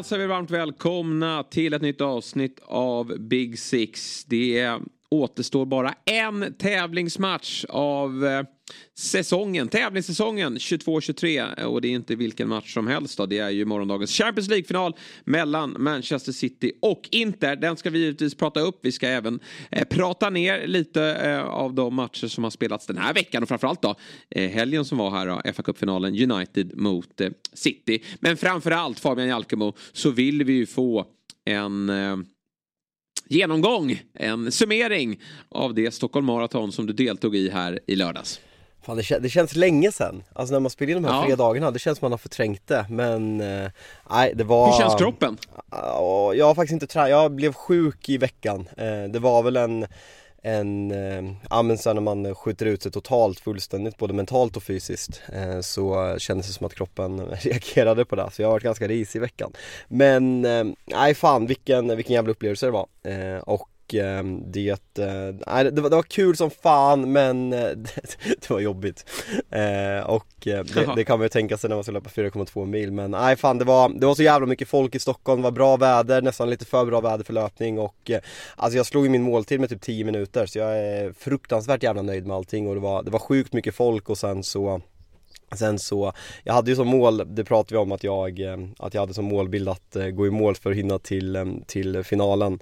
hälsar vi varmt välkomna till ett nytt avsnitt av Big Six. Det återstår bara en tävlingsmatch av eh, säsongen, tävlingssäsongen 22-23 och det är inte vilken match som helst då. Det är ju morgondagens Champions League-final mellan Manchester City och Inter. Den ska vi givetvis prata upp. Vi ska även eh, prata ner lite eh, av de matcher som har spelats den här veckan och framförallt då eh, helgen som var här då, fa Cup-finalen United mot eh, City. Men framförallt Fabian Jalkemo så vill vi ju få en eh, genomgång, en summering av det Stockholm Marathon som du deltog i här i lördags. Fan, det, kän det känns länge sen, alltså när man spelar in de här ja. tre dagarna, det känns som man har förträngt det men eh, Nej det var Hur känns kroppen? Uh, jag har faktiskt inte tränat, jag blev sjuk i veckan uh, Det var väl en en, eh, ja men sen när man skjuter ut sig totalt fullständigt både mentalt och fysiskt eh, så kändes det som att kroppen reagerade på det. Så jag har varit ganska risig i veckan. Men, eh, nej fan vilken, vilken jävla upplevelse det var. Eh, och det, eh, nej, det, var, det var kul som fan men eh, det, det var jobbigt. Eh, Och det, det, kan man ju tänka sig när man ska löpa 4,2 mil men nej fan det var, det var så jävla mycket folk i Stockholm, det var bra väder, nästan lite för bra väder för löpning och Alltså jag slog ju min måltid med typ 10 minuter så jag är fruktansvärt jävla nöjd med allting och det var, det var sjukt mycket folk och sen så Sen så, jag hade ju som mål, det pratade vi om att jag, att jag hade som målbild att gå i mål för att hinna till, till finalen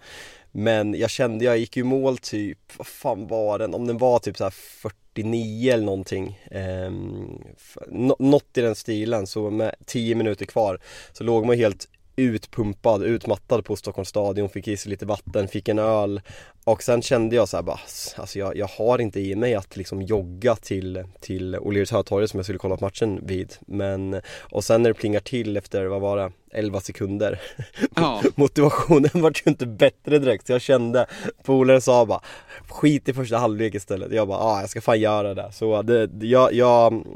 men jag kände, jag gick ju mål typ, vad fan var den? Om den var typ så här 49 eller någonting eh, Något i den stilen, så med 10 minuter kvar så låg man helt utpumpad, utmattad på Stockholms stadion, fick i sig lite vatten, fick en öl. Och sen kände jag så här bara, alltså jag, jag har inte i mig att liksom jogga till, till O'Learys Hötorget som jag skulle kolla på matchen vid. Men, och sen när det plingar till efter, vad var det, 11 sekunder ja. Motivationen vart ju inte bättre direkt. Så jag kände, polaren sa bara Skit i första halvlek istället, jag bara, ah, jag ska fan göra det. Så det, jag, jag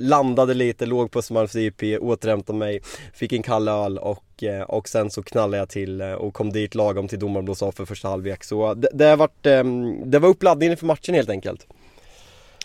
landade lite, låg på Östermalms IP, återhämtade mig, fick en kall öl och, Eh, och sen så knallade jag till eh, och kom dit lagom till domaren blåste av för första halvlek. Så det, det, har varit, ehm, det var uppladdningen för matchen helt enkelt.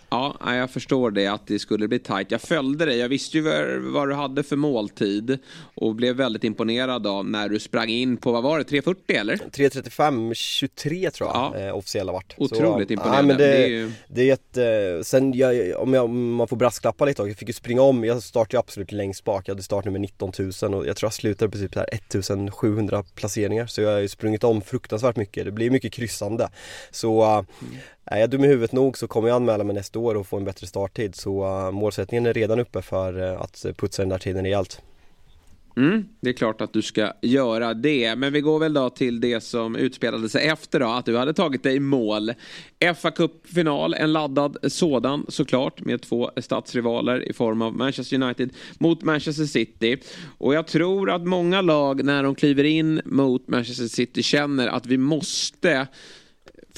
Ja, jag förstår det att det skulle bli tajt. Jag följde dig. Jag visste ju vad du hade för måltid och blev väldigt imponerad av när du sprang in på, vad var det, 3.40 eller? 3.35, 23 tror jag ja. eh, officiella vart. Otroligt Så, imponerande. Ja, men det, det, är ju... det är ett, eh, sen jag, om, jag, om man får brasklappa lite jag fick ju springa om, jag startade ju absolut längst bak, jag hade startnummer 19 000 och jag tror jag slutade på typ så här 1700 placeringar så jag har ju sprungit om fruktansvärt mycket, det blir mycket kryssande. Så mm. Är jag dum i huvudet nog så kommer jag anmäla mig nästa år och få en bättre starttid så uh, målsättningen är redan uppe för uh, att putsa den där tiden rejält. Mm, det är klart att du ska göra det. Men vi går väl då till det som utspelade sig efter då. Att du hade tagit dig i mål. fa Cup-final, en laddad sådan såklart. Med två stadsrivaler i form av Manchester United mot Manchester City. Och jag tror att många lag när de kliver in mot Manchester City känner att vi måste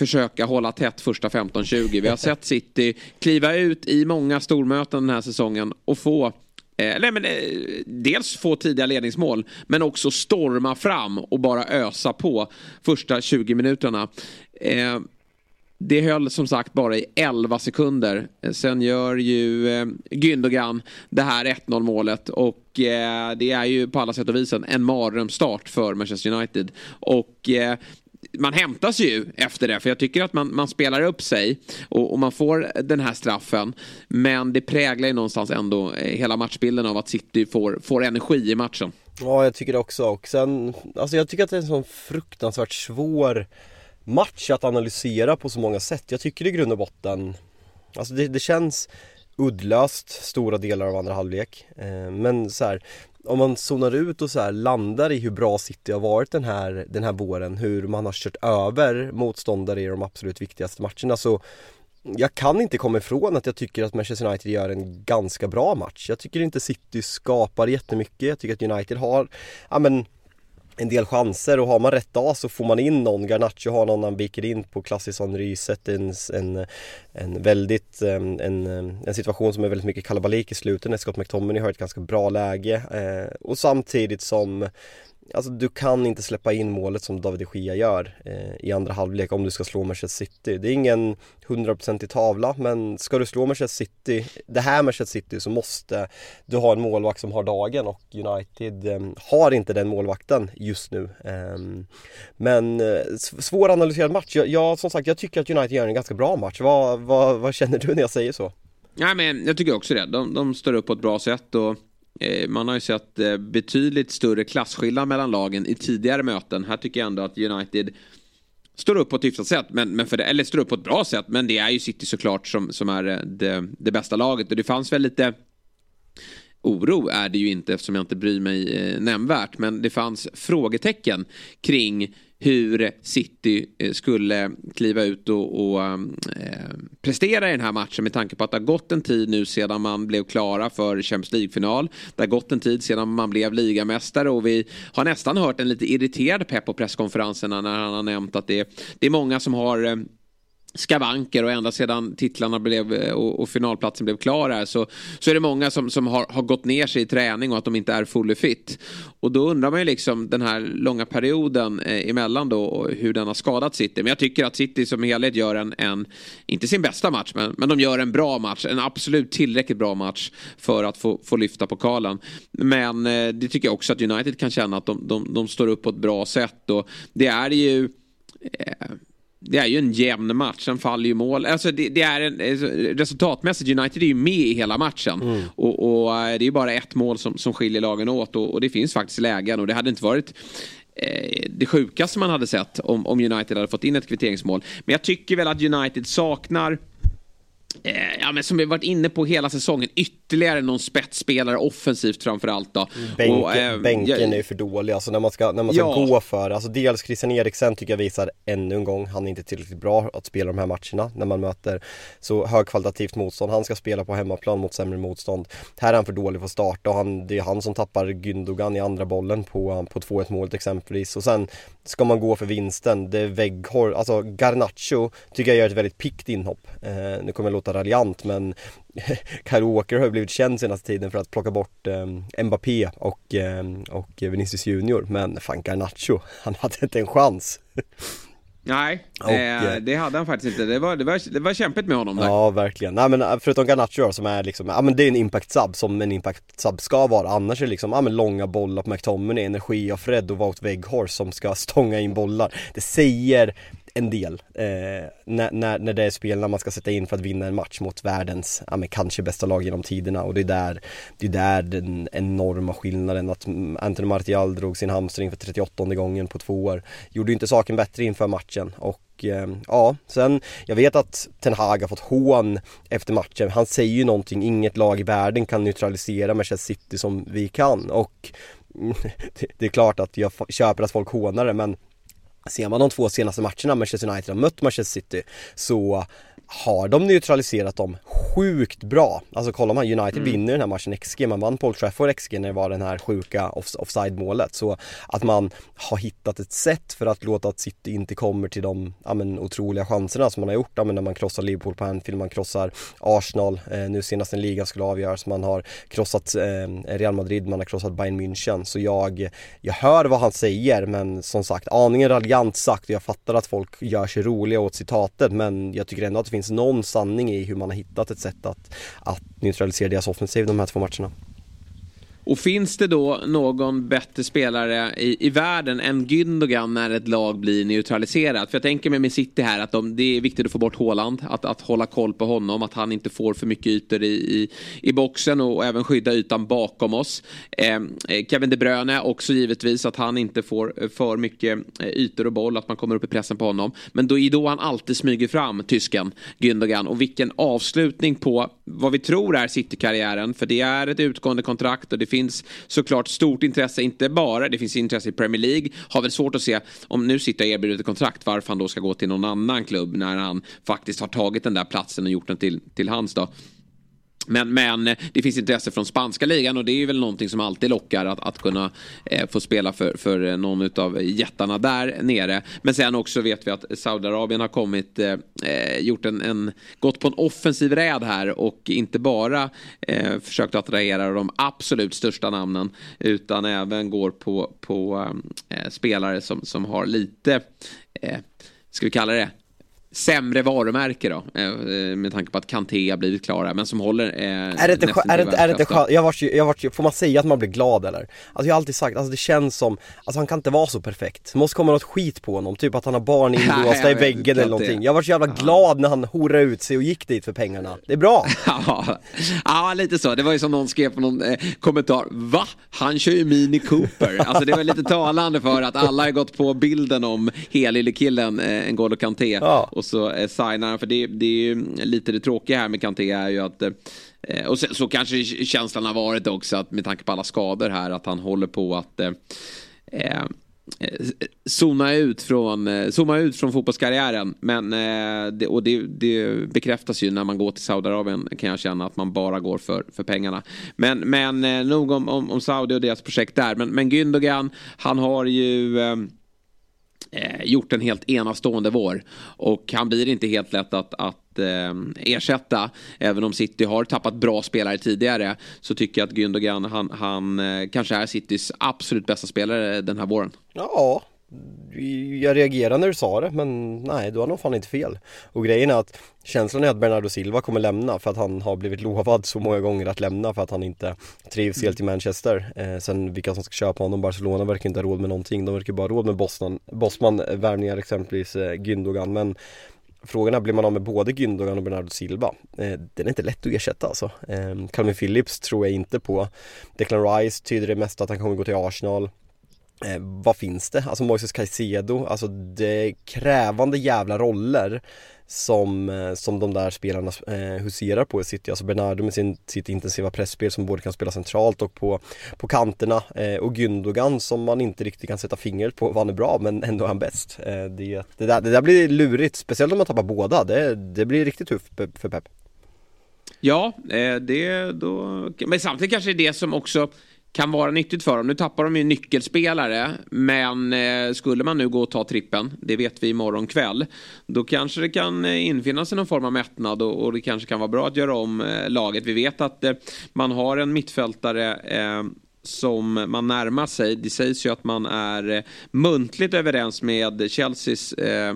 försöka hålla tätt första 15-20. Vi har sett City kliva ut i många stormöten den här säsongen och få eh, nej men, eh, dels få tidiga ledningsmål men också storma fram och bara ösa på första 20 minuterna. Eh, det höll som sagt bara i 11 sekunder. Sen gör ju Gündogan det här 1-0 målet och det är ju på alla sätt och vis en mardrömsstart för Manchester United. Och man hämtas ju efter det, för jag tycker att man, man spelar upp sig och, och, man får den här straffen. Men det präglar ju någonstans ändå eh, hela matchbilden av att City får, får energi i matchen. Ja, jag tycker det också. Och sen, alltså jag tycker att det är en sån fruktansvärt svår match att analysera på så många sätt. Jag tycker i grund och botten, alltså det, det känns uddlöst stora delar av andra halvlek. Eh, men så här, om man zonar ut och så här landar i hur bra City har varit den här, den här våren, hur man har kört över motståndare i de absolut viktigaste matcherna så jag kan inte komma ifrån att jag tycker att Manchester United gör en ganska bra match. Jag tycker inte City skapar jättemycket. Jag tycker att United har, ja men en del chanser och har man rätt dag så får man in någon. Garnacho har någon han viker in på klassiskt ryset. En, en, en väldigt, en, en situation som är väldigt mycket kalabalik i slutet när Scott McTominay har ett ganska bra läge. Eh, och samtidigt som Alltså du kan inte släppa in målet som David de Gea gör eh, i andra halvlek om du ska slå Manchester City. Det är ingen hundraprocentig tavla men ska du slå Manchester City, det här Manchester City så måste du ha en målvakt som har dagen och United eh, har inte den målvakten just nu. Eh, men eh, svåranalyserad match. Jag, jag, som sagt, jag tycker att United gör en ganska bra match. Vad, vad, vad känner du när jag säger så? Nej, men jag tycker också det. De, de står upp på ett bra sätt. och Eh, man har ju sett eh, betydligt större klasskillnad mellan lagen i tidigare möten. Här tycker jag ändå att United står upp på ett hyfsat sätt, men, men för det, eller står upp på ett bra sätt. Men det är ju City såklart som, som är eh, det, det bästa laget. Och det fanns väl lite oro är det ju inte eftersom jag inte bryr mig eh, nämnvärt. Men det fanns frågetecken kring hur City eh, skulle kliva ut och, och ehm, eh, prestera i den här matchen med tanke på att det har gått en tid nu sedan man blev klara för Champions League-final. Det har gått en tid sedan man blev ligamästare och vi har nästan hört en lite irriterad pepp på presskonferenserna när han har nämnt att det, det är många som har eh, skavanker och ända sedan titlarna blev eh, och, och finalplatsen blev klar här så, så är det många som, som har, har gått ner sig i träning och att de inte är fully fit. Och då undrar man ju liksom den här långa perioden eh, emellan då och hur den har skadat City. Men jag tycker att City som helhet gör en, en inte sin bästa match, men, men de gör en bra match. En absolut tillräckligt bra match för att få, få lyfta pokalen. Men eh, det tycker jag också att United kan känna att de, de, de står upp på ett bra sätt och det är ju eh, det är ju en jämn match, sen faller ju mål. Alltså det, det är en, alltså, resultatmässigt, United är ju med i hela matchen. Mm. Och, och, eh, det är ju bara ett mål som, som skiljer lagen åt och, och det finns faktiskt lägen och det hade inte varit eh, det sjukaste man hade sett om, om United hade fått in ett kvitteringsmål. Men jag tycker väl att United saknar ja, men som vi varit inne på hela säsongen, ytterligare någon spetsspelare offensivt framförallt då. Bänken, och, eh, bänken jag, är ju för dålig, alltså när man ska, när man ska ja. gå för, alltså dels Christian Eriksen tycker jag visar ännu en gång, han är inte tillräckligt bra att spela de här matcherna när man möter så högkvalitativt motstånd. Han ska spela på hemmaplan mot sämre motstånd. Här är han för dålig för att starta och han, det är han som tappar Gündogan i andra bollen på, på 2-1 målet exempelvis. Och sen ska man gå för vinsten, det är vägghåll, alltså Garnacho tycker jag gör ett väldigt pikt inhopp. Eh, nu kommer jag låta raljant men Kyle Walker har blivit känd senaste tiden för att plocka bort eh, Mbappé och, eh, och Vinicius Junior men fan Garnacho, han hade inte en chans. Nej, och, eh, det hade han faktiskt inte. Det var, det var, det var kämpigt med honom där. Ja, verkligen. Nej men eh, förutom Garnacho som är liksom, ja men det är en impact sub som en impact sub ska vara. Annars är det liksom, ja men långa bollar på McTominay, energi av Fred och Wout Weghorst som ska stånga in bollar. Det säger en del eh, när, när, när det är spelarna man ska sätta in för att vinna en match mot världens, ja men kanske bästa lag genom tiderna och det är där, det är där den enorma skillnaden att Anthony Martial drog sin hamstring för 38 gången på två år. Gjorde ju inte saken bättre inför matchen och eh, ja, sen jag vet att Ten Hag har fått hån efter matchen. Han säger ju någonting, inget lag i världen kan neutralisera Manchester City som vi kan och det är klart att jag köper att folk hånar det men Ser man de två senaste matcherna Manchester United har mött Manchester City så har de neutraliserat dem sjukt bra. Alltså kollar man, United mm. vinner den här matchen XG, man vann Paul Trafford XG när det var den här sjuka off offside målet. Så att man har hittat ett sätt för att låta att City inte kommer till de ja, men, otroliga chanserna som man har gjort ja, men när man krossar Liverpool på Anfield, man krossar Arsenal, eh, nu senast när ligan skulle avgöras, man har krossat eh, Real Madrid, man har krossat Bayern München. Så jag, jag hör vad han säger men som sagt, aningen raljant sagt och jag fattar att folk gör sig roliga åt citatet men jag tycker ändå att det finns finns någon sanning i hur man har hittat ett sätt att, att neutralisera deras offensiv de här två matcherna. Och finns det då någon bättre spelare i, i världen än Gündogan när ett lag blir neutraliserat? För jag tänker mig med City här att de, det är viktigt att få bort Håland, att, att hålla koll på honom, att han inte får för mycket ytor i, i, i boxen och, och även skydda ytan bakom oss. Ehm, eh, Kevin De Bruyne också givetvis att han inte får eh, för mycket eh, ytor och boll, att man kommer upp i pressen på honom. Men då är då han alltid smyger fram, tysken, Gündogan. Och vilken avslutning på vad vi tror är City-karriären, för det är ett utgående kontrakt och det finns såklart stort intresse, inte bara, det finns intresse i Premier League. Har väl svårt att se, om nu sitter jag erbjudet ett kontrakt, varför han då ska gå till någon annan klubb när han faktiskt har tagit den där platsen och gjort den till, till hans då men, men det finns intresse från spanska ligan och det är väl någonting som alltid lockar att, att kunna eh, få spela för, för eh, någon av jättarna där nere. Men sen också vet vi att Saudiarabien har kommit, eh, eh, gjort en, en, gått på en offensiv räd här och inte bara eh, försökt attrahera de absolut största namnen utan även går på, på eh, spelare som, som har lite, eh, ska vi kalla det, sämre varumärke då. Eh, med tanke på att Kanté har blivit klara men som håller eh, Är det inte, är det, är det inte skönt? Jag vart, jag vart, får man säga att man blir glad eller? Alltså jag har alltid sagt, alltså det känns som, alltså han kan inte vara så perfekt. Det måste komma något skit på honom, typ att han har barn inlåsta i väggen eller någonting. Jag var så jävla glad när han horade ut sig och gick dit för pengarna. Det är bra! ja, ja, lite så. Det var ju som någon skrev på någon eh, kommentar. Va? Han kör ju Mini Cooper. alltså det var lite talande för att alla har gått på bilden om helylle-killen eh, N'Golo Kanté. Ja och så eh, signar han. För det, det är ju lite det tråkiga här med Kanté är ju att eh, och så, så, kanske känslan har varit också att med tanke på alla skador här att han håller på att eh, eh zona ut från, eh, zooma ut från fotbollskarriären. Men, eh, det, och det, det, bekräftas ju när man går till Saudiarabien kan jag känna att man bara går för, för pengarna. Men, men nog om, om, om Saudi och deras projekt där. Men, men Gündogan, han har ju eh, gjort en helt enastående vår. Och han blir inte helt lätt att, att eh, ersätta. Även om City har tappat bra spelare tidigare så tycker jag att Gündogan han, han eh, kanske är Citys absolut bästa spelare den här våren. Ja, jag reagerade när du sa det men nej, du har nog fan inte fel. Och grejen är att känslan är att Bernardo Silva kommer lämna för att han har blivit lovad så många gånger att lämna för att han inte trivs helt i Manchester. Eh, sen vilka som ska köpa honom, Barcelona verkar inte ha råd med någonting. De verkar bara ha råd med Bosman, Bosman värvningar exempelvis eh, Gündogan. Men Frågan är, blir man av med både Gündogan och Bernardo Silva? Eh, den är inte lätt att ersätta alltså. Eh, Calvin Phillips tror jag inte på. Declan Rice tyder det mest att han kommer gå till Arsenal. Eh, vad finns det? Alltså Moises Caicedo, alltså det är krävande jävla roller som, eh, som de där spelarna eh, huserar på i City. Alltså Bernardo med sin, sitt intensiva pressspel som både kan spela centralt och på, på kanterna. Eh, och Gündogan som man inte riktigt kan sätta fingret på vad han är bra men ändå är han bäst. Eh, det, det, där, det där blir lurigt, speciellt om man tappar båda. Det, det blir riktigt tufft för Pep. Ja, eh, det då... Men samtidigt kanske det är det som också kan vara nyttigt för dem. Nu tappar de ju nyckelspelare, men eh, skulle man nu gå och ta trippen, det vet vi imorgon kväll, då kanske det kan eh, infinna sig någon form av mättnad och, och det kanske kan vara bra att göra om eh, laget. Vi vet att eh, man har en mittfältare eh, som man närmar sig. Det sägs ju att man är eh, muntligt överens med Chelseas eh,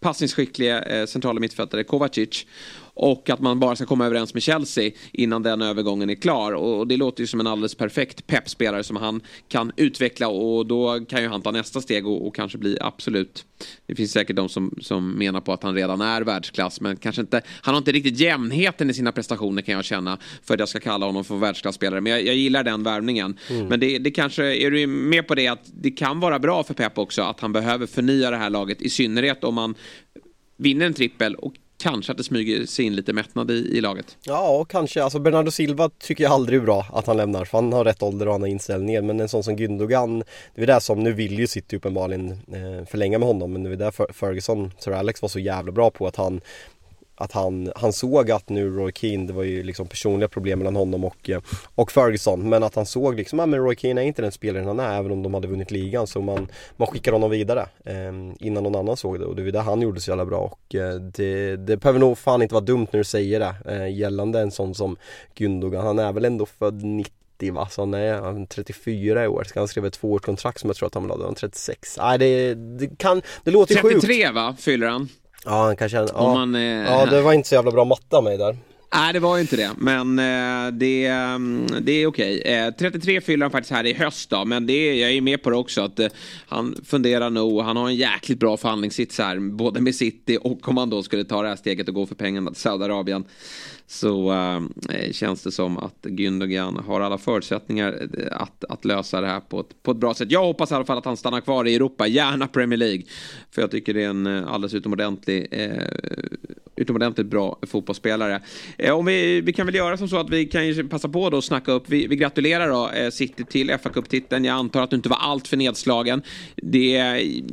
passningsskickliga eh, centrala mittfältare Kovacic och att man bara ska komma överens med Chelsea innan den övergången är klar. Och det låter ju som en alldeles perfekt peppspelare som han kan utveckla och då kan ju han ta nästa steg och, och, kanske bli absolut. Det finns säkert de som, som menar på att han redan är världsklass men kanske inte. Han har inte riktigt jämnheten i sina prestationer kan jag känna för att jag ska kalla honom för världsklasspelare. Men jag, jag gillar den värvningen. Mm. Men det, det kanske, är du med på det att det kan vara bra för Pep också att han behöver förnya det här laget i synnerhet om man vinner en trippel och kanske att det smyger sig in lite mättnad i, i laget. Ja, kanske. Alltså Bernardo Silva tycker jag aldrig är bra att han lämnar för han har rätt ålder och han har. Men en sån som Gündogan, det är det som, nu vill ju City uppenbarligen eh, förlänga med honom men det är där Ferguson, Sir Alex var så jävla bra på att han att han, han såg att nu Roy Keane, det var ju liksom personliga problem mellan honom och, eh, och Ferguson. Men att han såg liksom, ja men Roy Keane är inte den spelaren han är även om de hade vunnit ligan. Så man, man skickar honom vidare eh, innan någon annan såg det. Och det var det han gjorde så jävla bra. Och eh, det, det behöver nog fan inte vara dumt när du säger det eh, Gällande en sån som Gundogan, han är väl ändå född 90 va? Så han är 34 i år, ska han skriva ett tvåårskontrakt som jag tror att han vill ha, han 36 Nej det, det kan, det låter 33 sjukt. 33 va, fyller han? Ja, han kanske, ja, man, eh, ja det var inte så jävla bra matta av mig där. Nej, det var inte det. Men eh, det, mm, det är okej. Eh, 33 fyller han faktiskt här i höst då. Men det jag är med på det också. Att eh, han funderar nog. Han har en jäkligt bra förhandlingssits här. Både med City och om han då skulle ta det här steget och gå för pengarna till Saudiarabien så eh, eh, känns det som att Gündogan har alla förutsättningar eh, att, att lösa det här på ett, på ett bra sätt. Jag hoppas i alla fall att han stannar kvar i Europa, gärna Premier League. För jag tycker det är en eh, alldeles utomordentlig eh, utomordentligt bra fotbollsspelare. Eh, om vi, vi kan väl göra som så att vi kan passa på då att snacka upp. Vi, vi gratulerar då eh, City till fa Cup-titeln. Jag antar att du inte var allt för nedslagen. Det,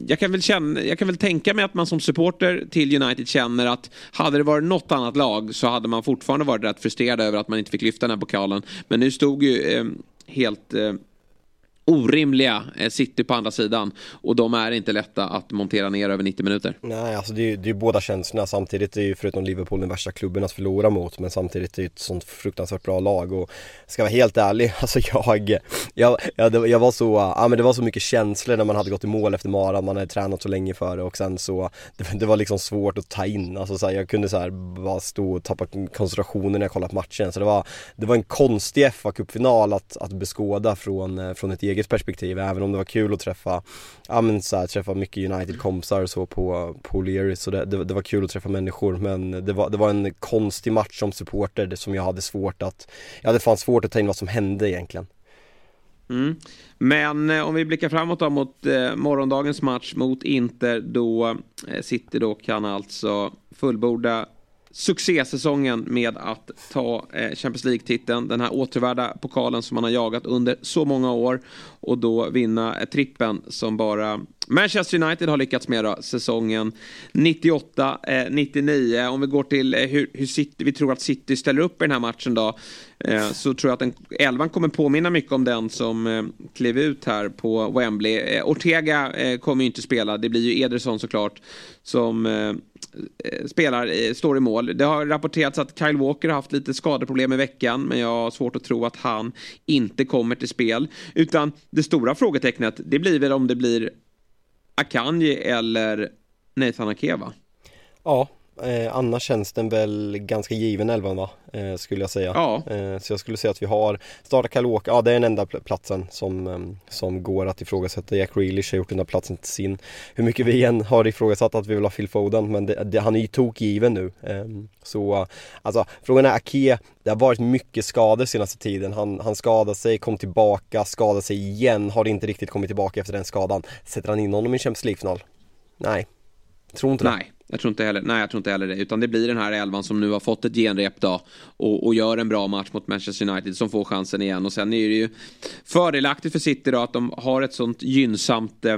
jag, kan väl känna, jag kan väl tänka mig att man som supporter till United känner att hade det varit något annat lag så hade man fortfarande fortfarande varit rätt frustrerad över att man inte fick lyfta den här pokalen. Men nu stod ju eh, helt eh, orimliga eh, City på andra sidan. Och de är inte lätta att montera ner över 90 minuter. Nej, alltså det är ju det är båda känslorna. Samtidigt är ju förutom Liverpool den värsta klubben att förlora mot. Men samtidigt är det ett sånt fruktansvärt bra lag. Och ska vara helt ärlig, alltså jag, jag, jag, jag var så, ja men det var så mycket känslor när man hade gått i mål efter Mara. Man hade tränat så länge för det och sen så, det, det var liksom svårt att ta in. Alltså så här, jag kunde så här bara stå och tappa koncentrationen när jag kollade på matchen. Så det var, det var en konstig FA-cupfinal att, att beskåda från, eh, från ett eget perspektiv även om det var kul att träffa Ja men så här, träffa mycket United-kompisar och så på, på O'Leary så det, det, det, var kul att träffa människor men det var, det var en konstig match som supporter som jag hade svårt att Jag hade fan svårt att ta in vad som hände egentligen Mm. Men eh, om vi blickar framåt då mot eh, morgondagens match mot Inter då eh, City då kan alltså fullborda succésäsongen med att ta eh, Champions League-titeln. Den här återvärda pokalen som man har jagat under så många år. Och då vinna eh, trippen som bara Manchester United har lyckats med då, säsongen 98-99. Eh, Om vi går till eh, hur, hur City, vi tror att City ställer upp i den här matchen då. Eh, så tror jag att den, elvan kommer påminna mycket om den som eh, klev ut här på Wembley. Eh, Ortega eh, kommer ju inte spela, det blir ju Ederson såklart som eh, Eh, spelar, står i mål. Det har rapporterats att Kyle Walker har haft lite skadeproblem i veckan men jag har svårt att tro att han inte kommer till spel. Utan det stora frågetecknet det blir väl om det blir Akanji eller Nathan Akeva? Ja, eh, annars känns den väl ganska given elvan va? Eh, skulle jag säga. Ja. Eh, så jag skulle säga att vi har Starta Kalåka, ja det är den enda platsen som, eh, som går att ifrågasätta. Jack Grealish har gjort den där platsen till sin. Hur mycket vi än har ifrågasatt att vi vill ha Phil Foden men det, det, han är ju tokgiven nu. Ehm, så alltså frågan är Ake, det har varit mycket skador senaste tiden. Han, han skadade sig, kom tillbaka, skadade sig igen, har inte riktigt kommit tillbaka efter den skadan. Sätter han in honom i Champions League-final? Nej, tror inte det. Jag tror inte heller, nej, jag tror inte heller det. Utan det blir den här elvan som nu har fått ett genrep då. Och, och gör en bra match mot Manchester United som får chansen igen. Och sen är det ju fördelaktigt för City då att de har ett sånt gynnsamt eh,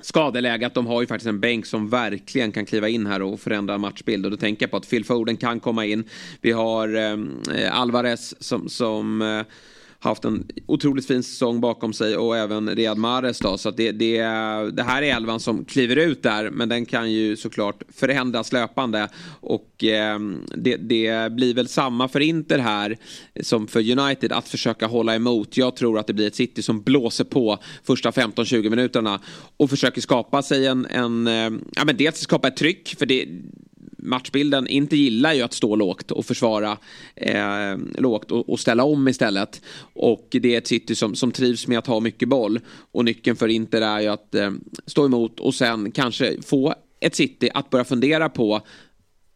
skadeläge att de har ju faktiskt en bänk som verkligen kan kliva in här och förändra matchbild. Och då tänker jag på att Phil Foden kan komma in. Vi har eh, Alvarez som, som eh, haft en otroligt fin säsong bakom sig och även Riyad Mahrez då. Så det, det, det här är elvan som kliver ut där men den kan ju såklart förändras löpande. Och eh, det, det, blir väl samma för Inter här som för United att försöka hålla emot. Jag tror att det blir ett City som blåser på första 15-20 minuterna och försöker skapa sig en, en eh, ja men dels skapa ett tryck för det matchbilden inte gillar ju att stå lågt och försvara eh, lågt och, och, ställa om istället. Och det är ett City som, som trivs med att ha mycket boll. Och nyckeln för Inter är ju att eh, stå emot och sen kanske få ett City att börja fundera på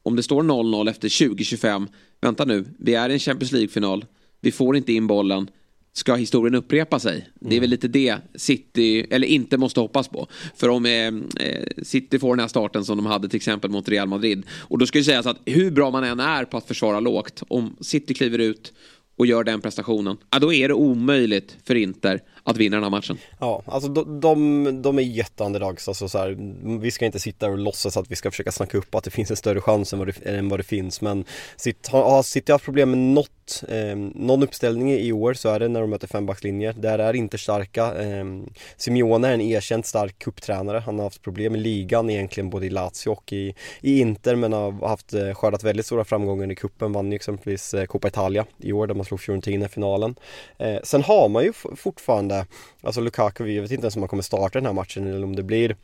om det står 0-0 efter 20-25. Vänta nu, vi är i en Champions League-final. Vi får inte in bollen ska historien upprepa sig? Mm. Det är väl lite det City, eller inte måste hoppas på. För om eh, eh, City får den här starten som de hade till exempel mot Real Madrid. Och då ska det sägas att hur bra man än är på att försvara lågt, om City kliver ut och gör den prestationen, ja, då är det omöjligt för Inter att vinna den här matchen. Ja, alltså de, de, de är jätteunderdogs. Alltså så här, vi ska inte sitta och låtsas att vi ska försöka snacka upp att det finns en större chans än vad det, än vad det finns. Men City har City haft problem med något, eh, någon uppställning i år så är det när de möter fembackslinjer. Där är inte starka. Eh, Simeone är en erkänt stark kupptränare. Han har haft problem i ligan egentligen både i Lazio och i, i Inter men har haft eh, skördat väldigt stora framgångar i kuppen. Vann ju exempelvis eh, Coppa Italia i år där man slog Fiorentina i finalen. Eh, sen har man ju fortfarande Alltså Lukaku, vi vet inte ens om han kommer starta den här matchen eller om det blir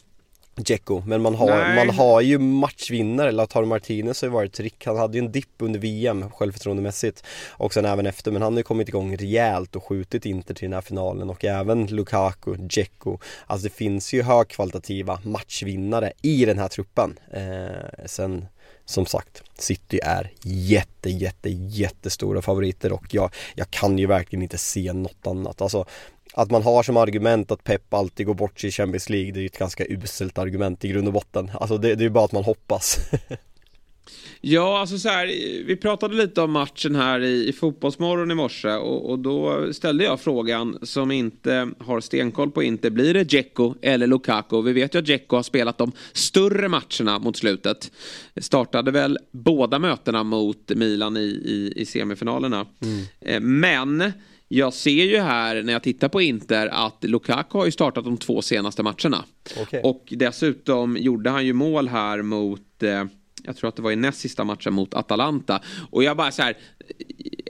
Dzeko, men man har, man har ju matchvinnare, Lautaro Martinez har ju varit trick, han hade ju en dipp under VM självförtroendemässigt och sen även efter, men han har ju kommit igång rejält och skjutit Inter till den här finalen och även Lukaku, Dzeko, alltså det finns ju högkvalitativa matchvinnare i den här truppen. Eh, sen som sagt, City är jätte, jätte, jättestora favoriter och jag, jag kan ju verkligen inte se något annat. Alltså, att man har som argument att Pep alltid går bort sig i Champions League, det är ju ett ganska uselt argument i grund och botten. Alltså det, det är ju bara att man hoppas. Ja, alltså så här, vi pratade lite om matchen här i, i Fotbollsmorgon i morse och, och, då ställde jag frågan som inte har stenkoll på inte. Blir det Dzeko eller Lukaku? Vi vet ju att Dzeko har spelat de större matcherna mot slutet. Startade väl båda mötena mot Milan i, i, i semifinalerna. Mm. Eh, men jag ser ju här när jag tittar på Inter att Lukaku har ju startat de två senaste matcherna. Okay. Och dessutom gjorde han ju mål här mot eh, jag tror att det var i näst sista matchen mot Atalanta. Och jag bara så här,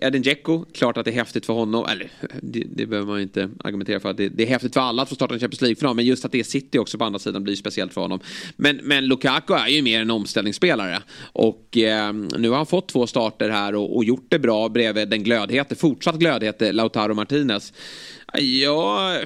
Edin Dzeko, klart att det är häftigt för honom. Eller det, det behöver man inte argumentera för. att det, det, är häftigt för alla att få starta en Champions League-final. Men just att det är City också på andra sidan blir speciellt för honom. Men, men Lukaku är ju mer en omställningsspelare. Och eh, nu har han fått två starter här och, och gjort det bra bredvid den glödhete, fortsatt glödhete Lautaro Martinez. Ja,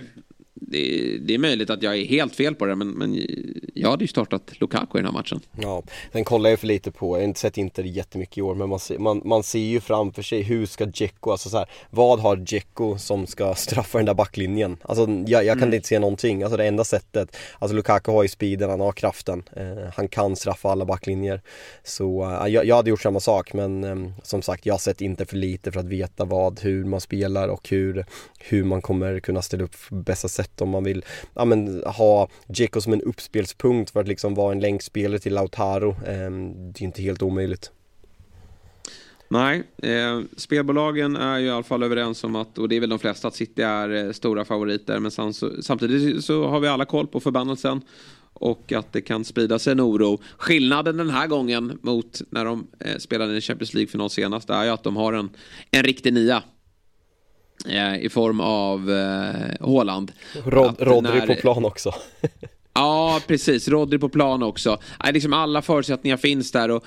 det, det, är möjligt att jag är helt fel på det men, men jag hade ju startat Lukaku i den här matchen. Ja, den kollar jag för lite på. Jag har inte sett Inter jättemycket i år men man ser, man, man ser ju framför sig hur ska Dzeko, alltså så här, vad har Dzeko som ska straffa den där backlinjen? Alltså jag, jag kan mm. inte se någonting, alltså det enda sättet, alltså Lukaku har ju speeden, han har kraften, eh, han kan straffa alla backlinjer. Så eh, jag, jag hade gjort samma sak men eh, som sagt jag har sett inte för lite för att veta vad, hur man spelar och hur, hur man kommer kunna ställa upp bästa sätt om man vill ja, men, ha Dzeko som en uppspelspunkt för att liksom vara en länkspelare till Lautaro. Eh, det är inte helt omöjligt. Nej, eh, spelbolagen är ju i alla fall överens om att, och det är väl de flesta, att City är eh, stora favoriter. Men så, samtidigt så har vi alla koll på förbannelsen och att det kan sprida sig en oro. Skillnaden den här gången mot när de eh, spelade i Champions League-final senast är ju att de har en, en riktig nia. Eh, i form av eh, Håland. Rod Rodri när... på plan också. Ja, precis. Rodri på plan också. Liksom alla förutsättningar finns där. Och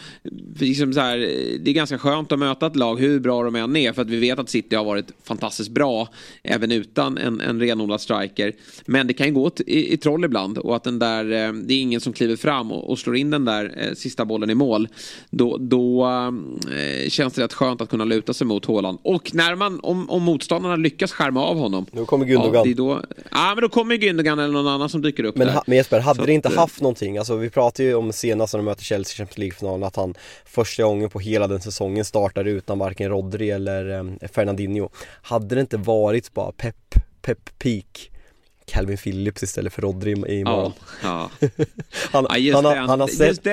liksom så här, det är ganska skönt att möta ett lag hur bra de än är. För att vi vet att City har varit fantastiskt bra även utan en, en renodlad striker. Men det kan ju gå i, i troll ibland. Och att den där, eh, det är ingen som kliver fram och, och slår in den där eh, sista bollen i mål. Då, då eh, känns det rätt skönt att kunna luta sig mot Håland. Och när man, om, om motståndarna lyckas skärma av honom. Då kommer Gündogan. Ja, då, ja, men då kommer Gündogan eller någon annan som dyker upp men, där. Men Jesper, hade det inte haft någonting, alltså vi pratade ju om senast när de möter Chelsea i Champions League-finalen att han första gången på hela den säsongen startar utan varken Rodri eller eh, Fernandinho. Hade det inte varit bara Pep, Pep Peak Calvin Phillips istället för Rodri i mål. Ja, ja. han, ja, han, har, han, har sett,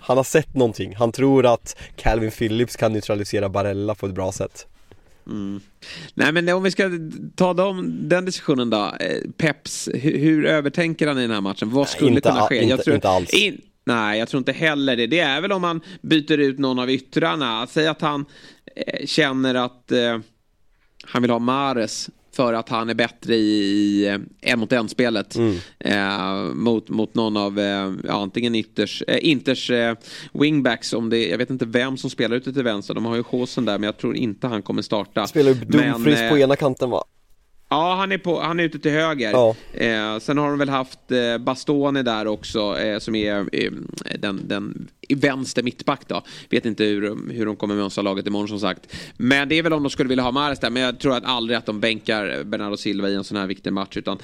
han har sett någonting. Han tror att Calvin Phillips kan neutralisera Barella på ett bra sätt. Mm. Nej men om vi ska ta dem, den diskussionen då. Eh, Peps, hur, hur övertänker han i den här matchen? Vad skulle inte, kunna ske? Inte, tror, inte alls. In, nej, jag tror inte heller det. Det är väl om man byter ut någon av yttrarna. Säg att han eh, känner att eh, han vill ha Mares för att han är bättre i en mot en spelet. Mm. Eh, mot, mot någon av eh, antingen Inters, eh, Inters eh, wingbacks. Om det, jag vet inte vem som spelar ute till vänster. De har ju Håsen där men jag tror inte han kommer starta. Spelar Dumfries på eh, ena kanten va? Ja, han är, på, han är ute till höger. Ja. Eh, sen har de väl haft eh, Bastoni där också, eh, som är eh, den, den vänster mittback då. Vet inte hur, hur de kommer mönstra laget imorgon som sagt. Men det är väl om de skulle vilja ha Mares där. Men jag tror att aldrig att de bänkar Bernardo Silva i en sån här viktig match. Utan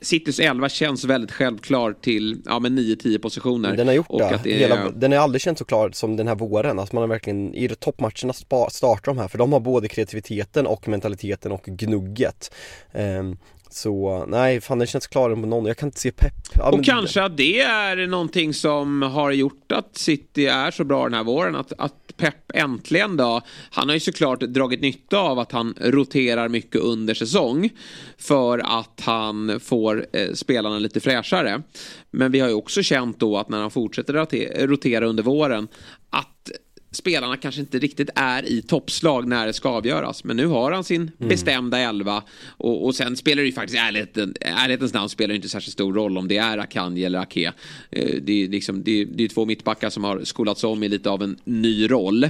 Citys 11 känns väldigt självklar till ja, 9-10 positioner. Den har gjort och det. det är... Hela, den har aldrig känts så klar som den här våren. Alltså man har verkligen i toppmatcherna startar de här. För de har både kreativiteten och mentaliteten och gnugget. Um, så nej, fan den känns klar på någon. Jag kan inte se pepp. Ja, och men... kanske att det är någonting som har gjort att City är så bra den här våren. Att, att Pep äntligen då, han har ju såklart dragit nytta av att han roterar mycket under säsong. För att han får eh, spelarna lite fräschare. Men vi har ju också känt då att när han fortsätter rotera under våren att spelarna kanske inte riktigt är i toppslag när det ska avgöras. Men nu har han sin mm. bestämda elva. Och, och sen spelar det ju faktiskt, ärligheten, ärlighetens namn spelar inte särskilt stor roll om det är Akanji eller Ake. Eh, det, är liksom, det, det är två mittbackar som har skolats om i lite av en ny roll.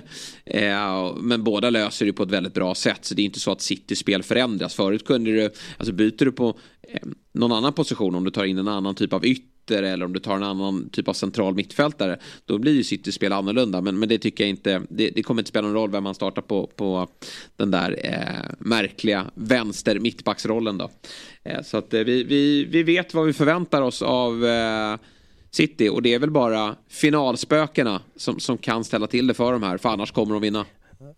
Eh, men båda löser det på ett väldigt bra sätt. Så det är inte så att Citys spel förändras. Förut kunde du, alltså byter du på eh, någon annan position om du tar in en annan typ av ytter ytter eller om du tar en annan typ av central mittfältare. Då blir ju City spel annorlunda. Men, men det tycker jag inte. Det, det kommer inte spela någon roll vem man startar på, på den där eh, märkliga vänster mittbacksrollen då. Eh, så att eh, vi, vi, vi vet vad vi förväntar oss av eh, City. Och det är väl bara finalspökena som, som kan ställa till det för de här. För annars kommer de vinna.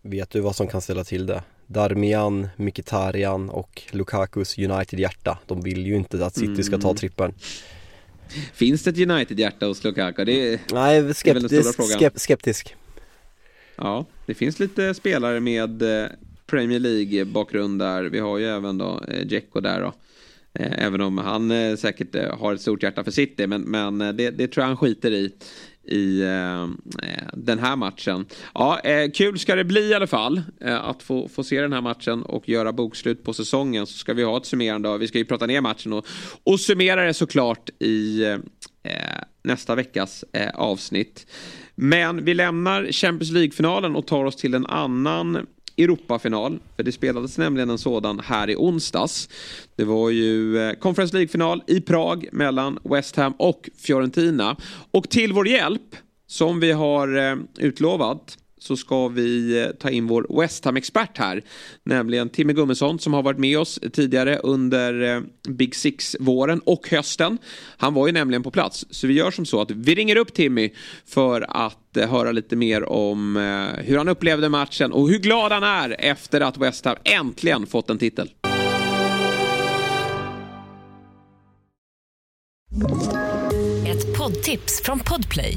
Vet du vad som kan ställa till det? Darmian, Mkhitaryan och Lukakus United-hjärta. De vill ju inte att City ska ta mm. Finns det ett United-hjärta hos Lukaku? Det är, Nej, skeptisk, det skeptisk. Ja, det finns lite spelare med eh, Premier League-bakgrund där. Vi har ju även då eh, Dzeko där då. Eh, även om han säkert har ett stort hjärta för City, men, men det, det tror jag han skiter i i eh, eh, den här matchen. Ja, eh, kul ska det bli i alla fall eh, att få, få se den här matchen och göra bokslut på säsongen. Så ska vi ha ett summerande. av, Vi ska ju prata ner matchen och, och summera det såklart i eh, eh, nästa veckas avsnitt. Men vi lämnar Champions League-finalen och tar oss till en annan Europafinal. För det spelades nämligen en sådan här i onsdags. Det var ju eh, Conference League-final i Prag mellan West Ham och Fiorentina. Och till vår hjälp, som vi har eh, utlovat, så ska vi eh, ta in vår West Ham-expert här. Nämligen Timmy Gummesson som har varit med oss tidigare under eh, Big Six-våren och hösten. Han var ju nämligen på plats. Så vi gör som så att vi ringer upp Timmy för att eh, höra lite mer om hur han upplevde matchen och hur glad han är efter att West Ham äntligen fått en titel. Ett poddtips från Podplay.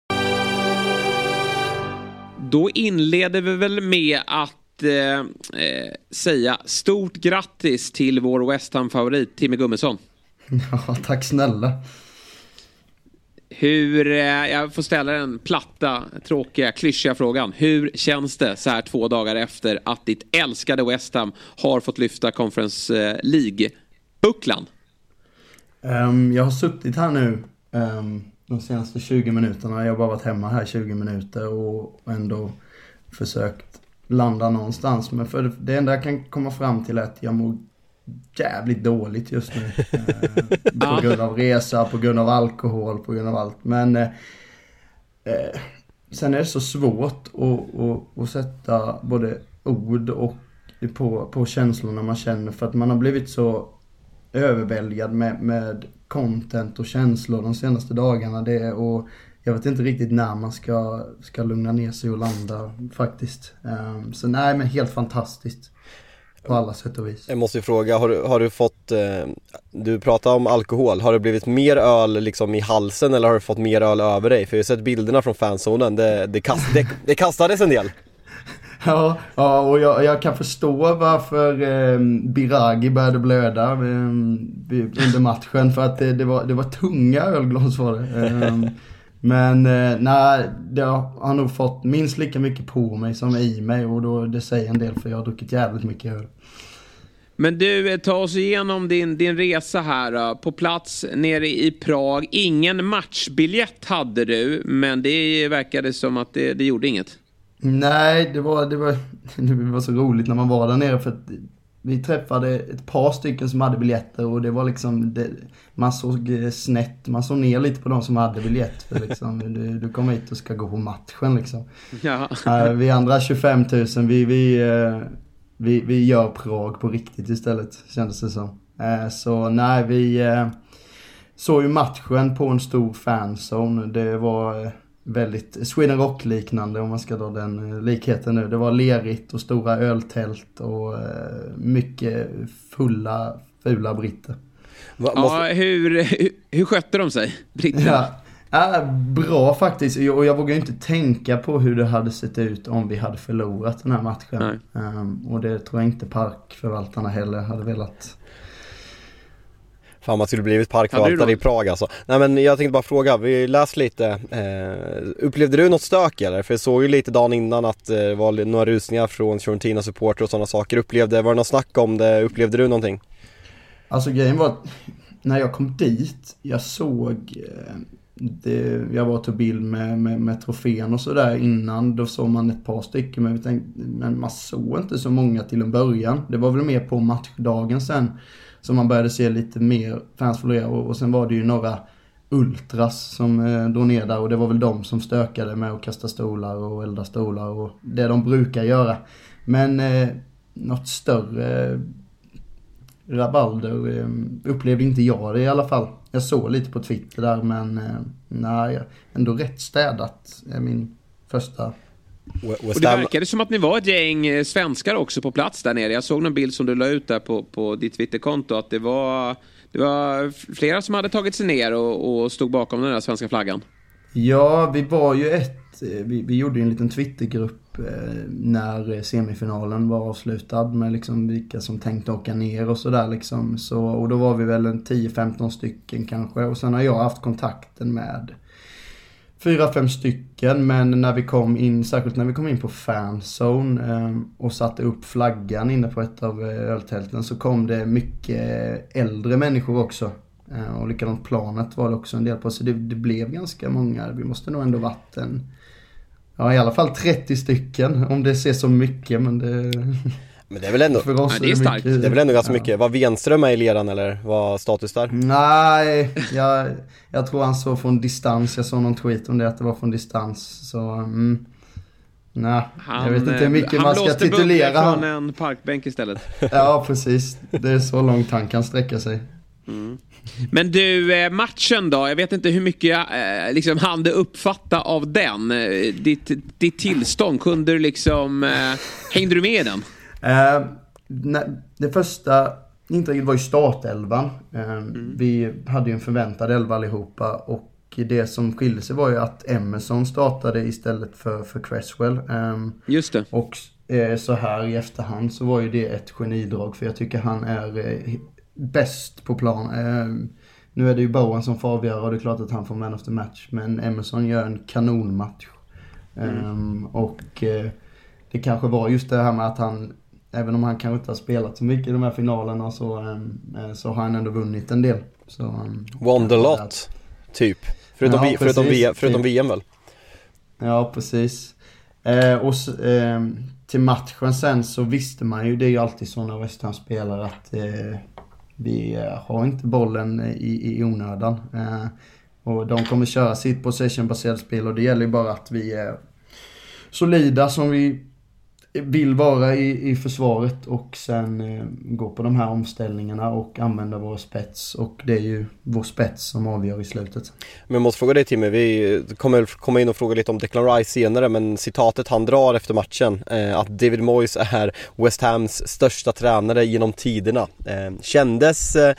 Då inleder vi väl med att eh, eh, säga stort grattis till vår West Ham-favorit Timmy Gummesson. Ja, tack snälla. Hur, eh, jag får ställa den platta, tråkiga, klyschiga frågan. Hur känns det så här två dagar efter att ditt älskade West Ham har fått lyfta Conference eh, League-bucklan? Um, jag har suttit här nu um, de senaste 20 minuterna. Jag har bara varit hemma här 20 minuter och ändå försökt landa någonstans. Men för det enda jag kan komma fram till är att jag mår jävligt dåligt just nu. Eh, på grund av resa, på grund av alkohol, på grund av allt. Men eh, eh sen är det så svårt att, att, att sätta både ord och på, på känslorna man känner för att man har blivit så överväldigad med, med content och känslor de senaste dagarna. Det, och jag vet inte riktigt när man ska, ska lugna ner sig och landa faktiskt. Um, så nej men helt fantastiskt. På alla sätt och vis. Jag måste ju fråga, har du, har du fått, eh, du pratar om alkohol, har det blivit mer öl liksom i halsen eller har du fått mer öl över dig? För jag har sett bilderna från fanzonen, det, det, kast, det, det kastades en del. Ja, ja och jag, jag, kan förstå varför eh, Biragi började blöda eh, under matchen. För att det, det, var, det var tunga ölglas var det. Eh, men eh, nej, det har nog fått minst lika mycket på mig som i mig. Och då, det säger en del för jag har druckit jävligt mycket öl. Men du, eh, ta oss igenom din, din resa här. På plats nere i Prag. Ingen matchbiljett hade du, men det verkade som att det, det gjorde inget. Nej, det var, det, var, det var så roligt när man var där nere för att vi träffade ett par stycken som hade biljetter och det var liksom, det, man såg snett, man såg ner lite på de som hade biljett. För liksom, du, du kommer hit och ska gå på matchen liksom. Ja. Uh, vi andra 25 000, vi, vi, uh, vi, vi gör Prag på riktigt istället, kändes det som. Uh, så nej, vi såg ju matchen på en stor fanzone. Det var väldigt Sweden Rock-liknande om man ska dra den eh, likheten nu. Det var lerigt och stora öltält och eh, mycket fulla, fula britter. Va, måste... Ja, hur, hur, hur skötte de sig, britterna? Ja, äh, bra faktiskt. Och jag vågar inte tänka på hur det hade sett ut om vi hade förlorat den här matchen. Um, och det tror jag inte parkförvaltarna heller hade velat Fan man skulle blivit parkförvaltare i Prag alltså. Nej men jag tänkte bara fråga, vi läste lite. Eh, upplevde du något stök eller? För jag såg ju lite dagen innan att eh, det var några rusningar från Fiorentina supporter och sådana saker. Upplevde, var det något snack om det? Upplevde du någonting? Alltså grejen var att när jag kom dit, jag såg, eh, det, jag var och tog bild med, med, med trofén och sådär innan. Då såg man ett par stycken men, vi tänkte, men man såg inte så många till en början. Det var väl mer på matchdagen sen som man började se lite mer fans florera och, och sen var det ju några Ultras som eh, drog ner där och det var väl de som stökade med att kasta stolar och elda stolar och det de brukar göra. Men eh, något större eh, rabalder eh, upplevde inte jag det i alla fall. Jag såg lite på Twitter där men eh, nej, ändå rätt städat är min första och det verkade som att ni var ett gäng eh, svenskar också på plats där nere. Jag såg någon bild som du la ut där på, på ditt Twitterkonto att det var, det var flera som hade tagit sig ner och, och stod bakom den där svenska flaggan. Ja, vi var ju ett, vi, vi gjorde en liten Twittergrupp eh, när semifinalen var avslutad med liksom vilka som tänkte åka ner och sådär liksom. Så, och då var vi väl en 10-15 stycken kanske och sen har jag haft kontakten med fyra, fem stycken. Men när vi kom in, särskilt när vi kom in på fanzone eh, och satte upp flaggan inne på ett av eh, öltälten så kom det mycket äldre människor också. Eh, och likadant planet var det också en del på. Så det, det blev ganska många. Vi måste nog ändå varit en, ja i alla fall 30 stycken. Om det ser så mycket men det... Men det är väl ändå, för oss ja, det är starkt. Det är väl ändå ganska ja. mycket. Var Wenström med i leran eller var status där? Nej, jag, jag tror han såg från distans. Jag såg någon tweet om det, att det var från distans. Så, mm. Nej, han, jag vet inte hur mycket eh, man ska titulera Han från en parkbänk istället. ja, precis. Det är så långt han kan sträcka sig. Mm. Men du, eh, matchen då? Jag vet inte hur mycket jag eh, liksom hann du uppfatta av den. Ditt, ditt tillstånd, kunde du liksom... Hängde du med i den? Eh, det första intrycket var ju startelvan. Eh, mm. Vi hade ju en förväntad elva allihopa och det som skilde sig var ju att Emerson startade istället för, för Cresswell. Eh, Just det. Och eh, så här i efterhand så var ju det ett genidrag för jag tycker han är bäst på plan. Eh, nu är det ju Bowen som får avgöra och det är klart att han får man of the match. Men Emerson gör en kanonmatch. Mm. och det kanske var just det här med att han även om han kanske inte har spelat så mycket i de här finalerna så, äh, så har han ändå vunnit en del. Så, ähm, Wonderlot, typ. Förutom, ja, förutom, VM, förutom VM väl? Ja, precis. Eh, och eh, till matchen sen så visste man ju, det är ju alltid så när West Ham spelar att eh, vi eh, har inte bollen i, i onödan. Eh, och de kommer köra sitt possession-baserat spel och det gäller ju bara att vi är solida som vi vill vara i, i försvaret och sen eh, gå på de här omställningarna och använda vår spets. Och det är ju vår spets som avgör i slutet. Men jag måste fråga dig Timmy, vi kommer komma in och fråga lite om Declan Rice senare men citatet han drar efter matchen eh, att David Moyes är West Hams största tränare genom tiderna. Eh, kändes eh,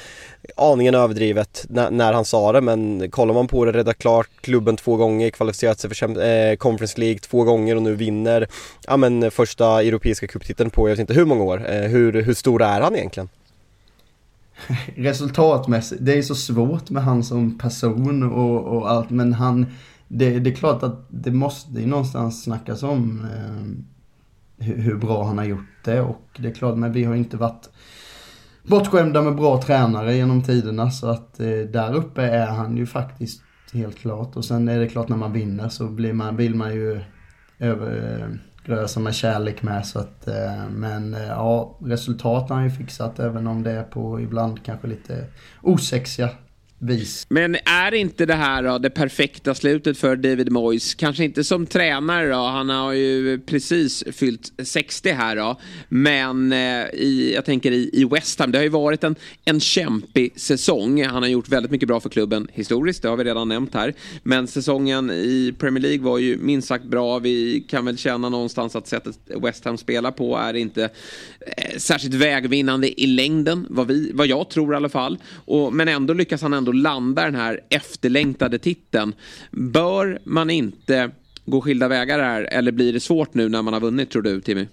aningen överdrivet när, när, han sa det men kollar man på det, räddat klart klubben två gånger, kvalificerat sig för eh, Conference League två gånger och nu vinner ja, men, första europeiska cuptiteln på jag vet inte hur många år. Eh, hur, hur stor är han egentligen? Resultatmässigt, det är så svårt med han som person och, och allt men han det, det, är klart att det måste ju någonstans snackas om eh, hur, hur bra han har gjort det och det är klart men vi har inte varit bortskämda med bra tränare genom tiderna så att eh, där uppe är han ju faktiskt helt klart. Och sen är det klart när man vinner så blir man, vill man ju övergrösa med kärlek med så att eh, men eh, ja, resultat har han ju fixat även om det är på ibland kanske lite osexiga vis. Men är inte det här då, det perfekta slutet för David Moyes? Kanske inte som tränare då, han har ju precis fyllt 60 här då. Men eh, i, jag tänker i, i West Ham, det har ju varit en, en kämpig säsong. Han har gjort väldigt mycket bra för klubben historiskt, det har vi redan nämnt här. Men säsongen i Premier League var ju minst sagt bra. Vi kan väl känna någonstans att sättet West Ham spelar på är inte eh, särskilt vägvinnande i längden, vad, vi, vad jag tror i alla fall. Och, men ändå lyckas han ändå ändå landa den här efterlängtade titeln. Bör man inte gå skilda vägar här eller blir det svårt nu när man har vunnit tror du Timmy?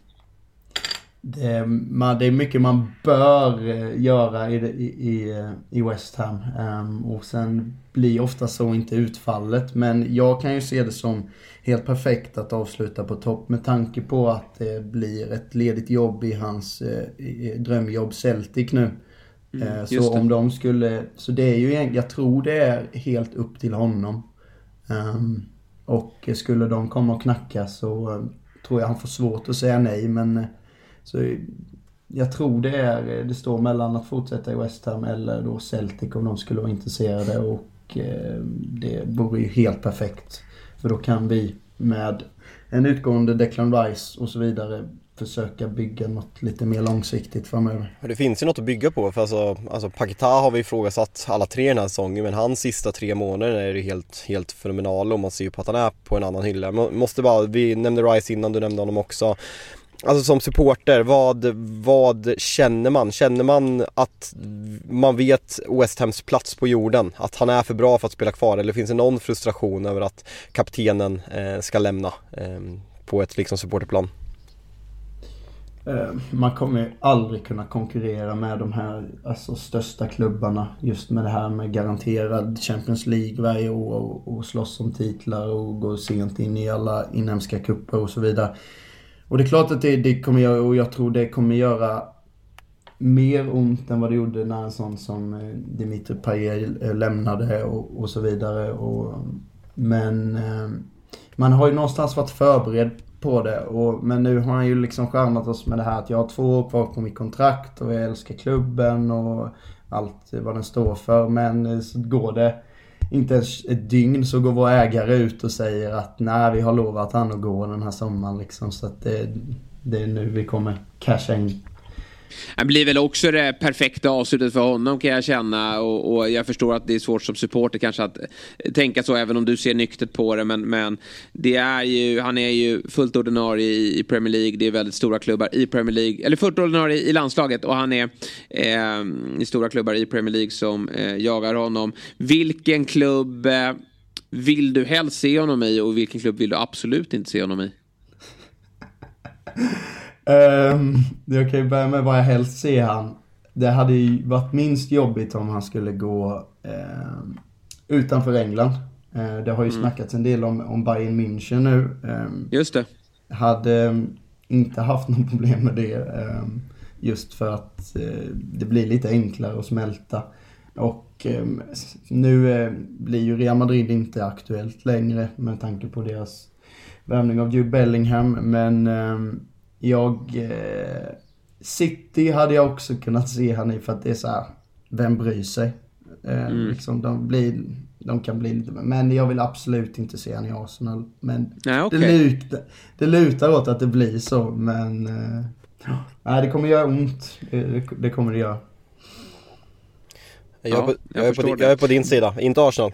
Det, man, det är mycket man bör eh, göra i, i, eh, i West Ham. Um, och sen blir ofta så inte utfallet. Men jag kan ju se det som helt perfekt att avsluta på topp med tanke på att det blir ett ledigt jobb i hans eh, drömjobb Celtic nu. Mm, eh, så om de skulle, så det är ju, jag tror det är helt upp till honom. Um, och skulle de komma och knacka så uh, tror jag han får svårt att säga nej men uh, så jag tror det är, det står mellan att fortsätta i West Ham eller då Celtic om de skulle vara intresserade och uh, det vore ju helt perfekt. För då kan vi med en utgående Declan Rice och så vidare försöka bygga något lite mer långsiktigt framöver. Det finns ju något att bygga på för alltså, alltså Pakita har vi ifrågasatt alla tre den här säsongen men hans sista tre månader är ju helt, helt fenomenala och man ser ju på att han är på en annan hylla. Måste bara, vi nämnde Rice innan, du nämnde honom också. Alltså som supporter, vad, vad känner man? Känner man att man vet West Hams plats på jorden? Att han är för bra för att spela kvar? Eller finns det någon frustration över att kaptenen eh, ska lämna eh, på ett liksom supporterplan? Eh, man kommer aldrig kunna konkurrera med de här alltså, största klubbarna. Just med det här med garanterad Champions League varje år och, och slåss om titlar och gå sent in i alla inhemska kupper och så vidare. Och det är klart att det, det kommer göra, och jag tror det kommer göra mer ont än vad det gjorde när en sån som eh, Dimitri Payet eh, lämnade och, och så vidare. Och, men man har ju någonstans varit förberedd på det. Och, men nu har han ju liksom skärmat oss med det här att jag har två år kvar på mitt kontrakt och jag älskar klubben och allt vad den står för. Men eh, så går det inte ens ett dygn så går vår ägare ut och säger att nej vi har lovat han att gå den här sommaren liksom. Så att det, det är nu vi kommer casha in det blir väl också det perfekta avslutet för honom kan jag känna. Och, och, jag förstår att det är svårt som supporter kanske att tänka så även om du ser nyktert på det. Men, men det är ju, han är ju fullt ordinarie i, i Premier League. Det är väldigt stora klubbar i Premier League. Eller fullt ordinarie i landslaget och han är eh, i stora klubbar i Premier League som eh, jagar honom. Vilken klubb eh, vill du helst se honom i och vilken klubb vill du absolut inte se honom i? Um, jag kan ju börja med vad jag helst ser han. Det hade ju varit minst jobbigt om han skulle gå um, utanför England. Uh, det har ju mm. snackats en del om, om Bayern München nu. Um, Just det. Hade inte haft något problem med det. just för att uh, det blir lite enklare att smälta. Och nu uh, blir ju Real Madrid inte aktuellt längre med tanke på deras värvning av Jude Bellingham. Men jag... Eh, City hade jag också kunnat se han i för att det är så här, vem bryr sig? Eh, mm. liksom, de, blir, de kan bli lite... Men jag vill absolut inte se han i Arsenal. Men Nej, okay. det, lutar, det lutar åt att det blir så, men... Eh, nej, det kommer göra ont. Det, det kommer det göra. Jag är, på, jag, är på, jag är på din sida, inte Arsenal.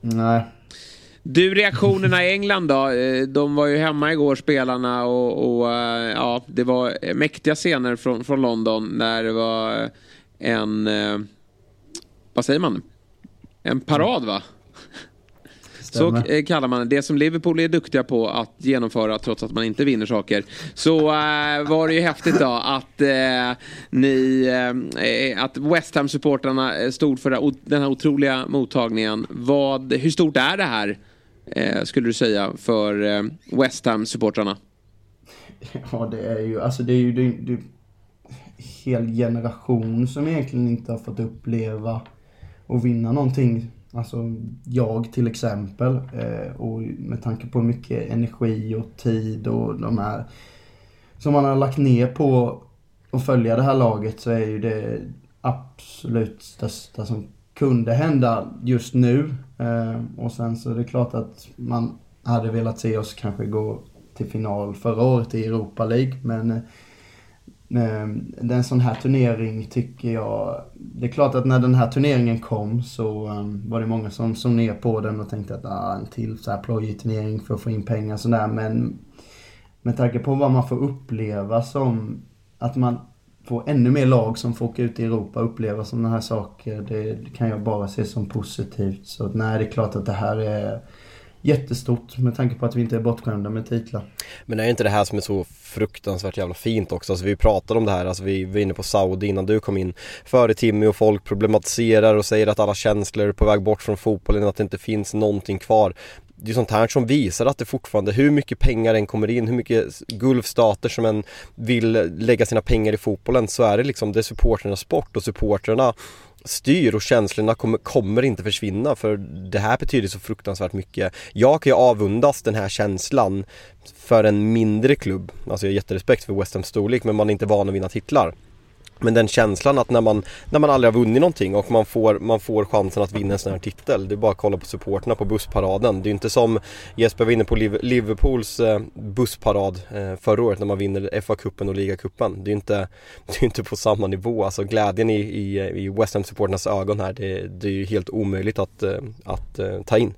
Nej. Du, reaktionerna i England då? Eh, de var ju hemma igår spelarna och, och eh, ja, det var mäktiga scener från, från London när det var en, eh, vad säger man? En parad va? Så kallar man det. Det som Liverpool är duktiga på att genomföra trots att man inte vinner saker. Så äh, var det ju häftigt då att äh, ni, äh, att West Ham-supportrarna stod för den här otroliga mottagningen. Vad, hur stort är det här eh, skulle du säga, för eh, West Ham-supportrarna? Ja, det är ju, alltså det är ju det, det, hel generation som egentligen inte har fått uppleva och vinna någonting. Alltså jag till exempel. Eh, och med tanke på mycket energi och tid och de här som man har lagt ner på att följa det här laget så är ju det absolut största som kunde hända just nu. Eh, och sen så är det klart att man hade velat se oss kanske gå till final förra året i Europa League. Men eh, ehm, en sån här turnering tycker jag... Det är klart att när den här turneringen kom så ehm, var det många som såg ner på den och tänkte att ah, en till så här plojig turnering för att få in pengar och sådär. Men med tanke på vad man får uppleva som att man få ännu mer lag som får åka ut i Europa och uppleva sådana här saker. Det kan jag bara se som positivt. Så nej, det är klart att det här är jättestort med tanke på att vi inte är bortskämda med titlar. Men är inte det här som är så fruktansvärt jävla fint också? Alltså vi pratade om det här, alltså vi var inne på Saudi innan du kom in före Timmy och folk problematiserar och säger att alla känslor är på väg bort från fotbollen, att det inte finns någonting kvar det är sånt här som visar att det fortfarande, hur mycket pengar än kommer in, hur mycket gulfstater som än vill lägga sina pengar i fotbollen så är det liksom, det är supporternas sport och supporterna styr och känslorna kommer, kommer inte försvinna för det här betyder så fruktansvärt mycket. Jag kan ju avundas den här känslan för en mindre klubb. Alltså jag har jätterespekt för West Hams storlek men man är inte van att vinna titlar. Men den känslan att när man, när man aldrig har vunnit någonting och man får, man får chansen att vinna en sån här titel. Det är bara att kolla på supporterna på bussparaden. Det är ju inte som Jesper var inne på Liverpools eh, bussparad eh, förra året när man vinner FA-cupen och ligacupen. Det är ju inte, det är inte på samma nivå. Alltså glädjen i, i, i West Ham-supporternas ögon här, det, det är ju helt omöjligt att, eh, att, att ta in.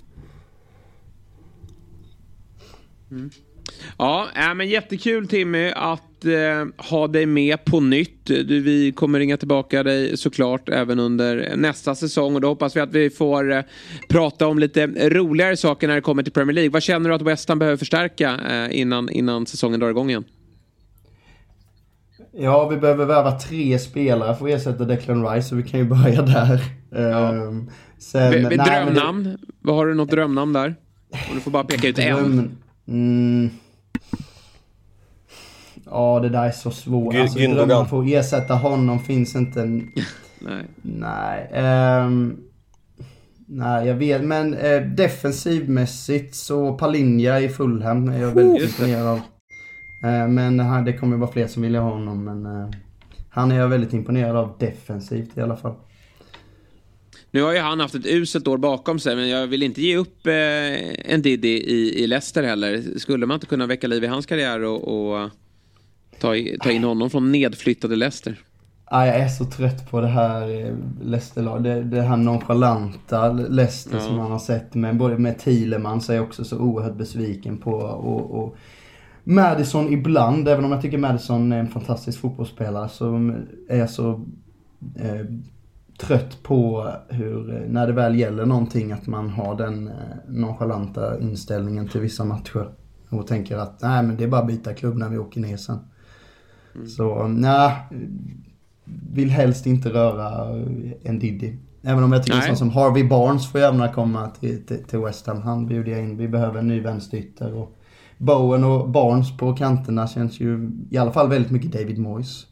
Mm. Ja, äh, men jättekul Timmy att eh, ha dig med på nytt. Du, vi kommer ringa tillbaka dig såklart även under nästa säsong och då hoppas vi att vi får eh, prata om lite roligare saker när det kommer till Premier League. Vad känner du att West Ham behöver förstärka eh, innan, innan säsongen drar igång igen? Ja, vi behöver värva tre spelare för att ersätta Declan Rice, så vi kan ju börja där. Ja. Um, sen, v drömnamn? Det... Vad Har du något drömnamn där? Och du får bara peka ut en. Mm. Ja, det där är så svårt. Alltså, drömmen för att ersätta honom finns inte. nej. Nej. Um, nej, jag vet. Men uh, defensivmässigt så Palinja i Fulham är jag väldigt imponerad av. Uh, men uh, det kommer vara fler som vill ha honom. Men uh, han är jag väldigt imponerad av defensivt i alla fall. Nu har ju han haft ett uselt år bakom sig, men jag vill inte ge upp eh, en Diddy i, i Leicester heller. Skulle man inte kunna väcka liv i hans karriär och, och ta, ta in honom från nedflyttade Leicester? Ah, jag är så trött på det här eh, Leicester det, det här nonchalanta Leicester ja. som man har sett med både med Thielemann så är jag också så oerhört besviken på och, och Madison ibland, även om jag tycker Madison är en fantastisk fotbollsspelare så är jag så eh, trött på hur, när det väl gäller någonting, att man har den eh, nonchalanta inställningen till vissa matcher. Och tänker att nej men det är bara att byta klubb när vi åker ner sen. Mm. Så nej, vill helst inte röra en Diddy. Även om jag tycker sån som Harvey Barnes får gärna komma till, till, till West Ham. Han bjuder jag in. Vi behöver en ny vänsterytter. Och Bowen och Barnes på kanterna känns ju i alla fall väldigt mycket David Moyes.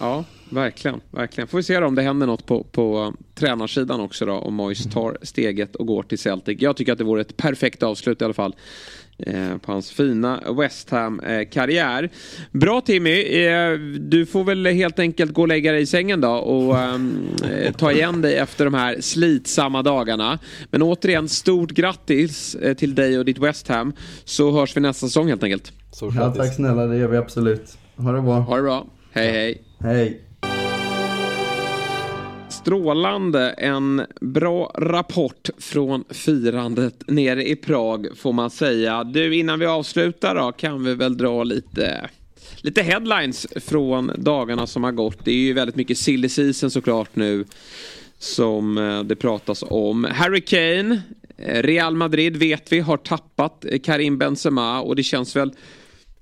Ja, verkligen. verkligen. Får vi se om det händer något på, på tränarsidan också då. Om Moyes tar steget och går till Celtic. Jag tycker att det vore ett perfekt avslut i alla fall. Eh, på hans fina West Ham-karriär. Bra Timmy, eh, du får väl helt enkelt gå och lägga dig i sängen då och ehm, eh, ta igen dig efter de här slitsamma dagarna. Men återigen, stort grattis till dig och ditt West Ham så hörs vi nästa säsong helt enkelt. Ja, tack snälla, det gör vi absolut. Ha det bra. Ha det bra. Hej hej. Hej. Strålande. En bra rapport från firandet nere i Prag får man säga. Du, innan vi avslutar då kan vi väl dra lite lite headlines från dagarna som har gått. Det är ju väldigt mycket silly season såklart nu som eh, det pratas om. Harry Kane, eh, Real Madrid vet vi har tappat eh, Karim Benzema och det känns väl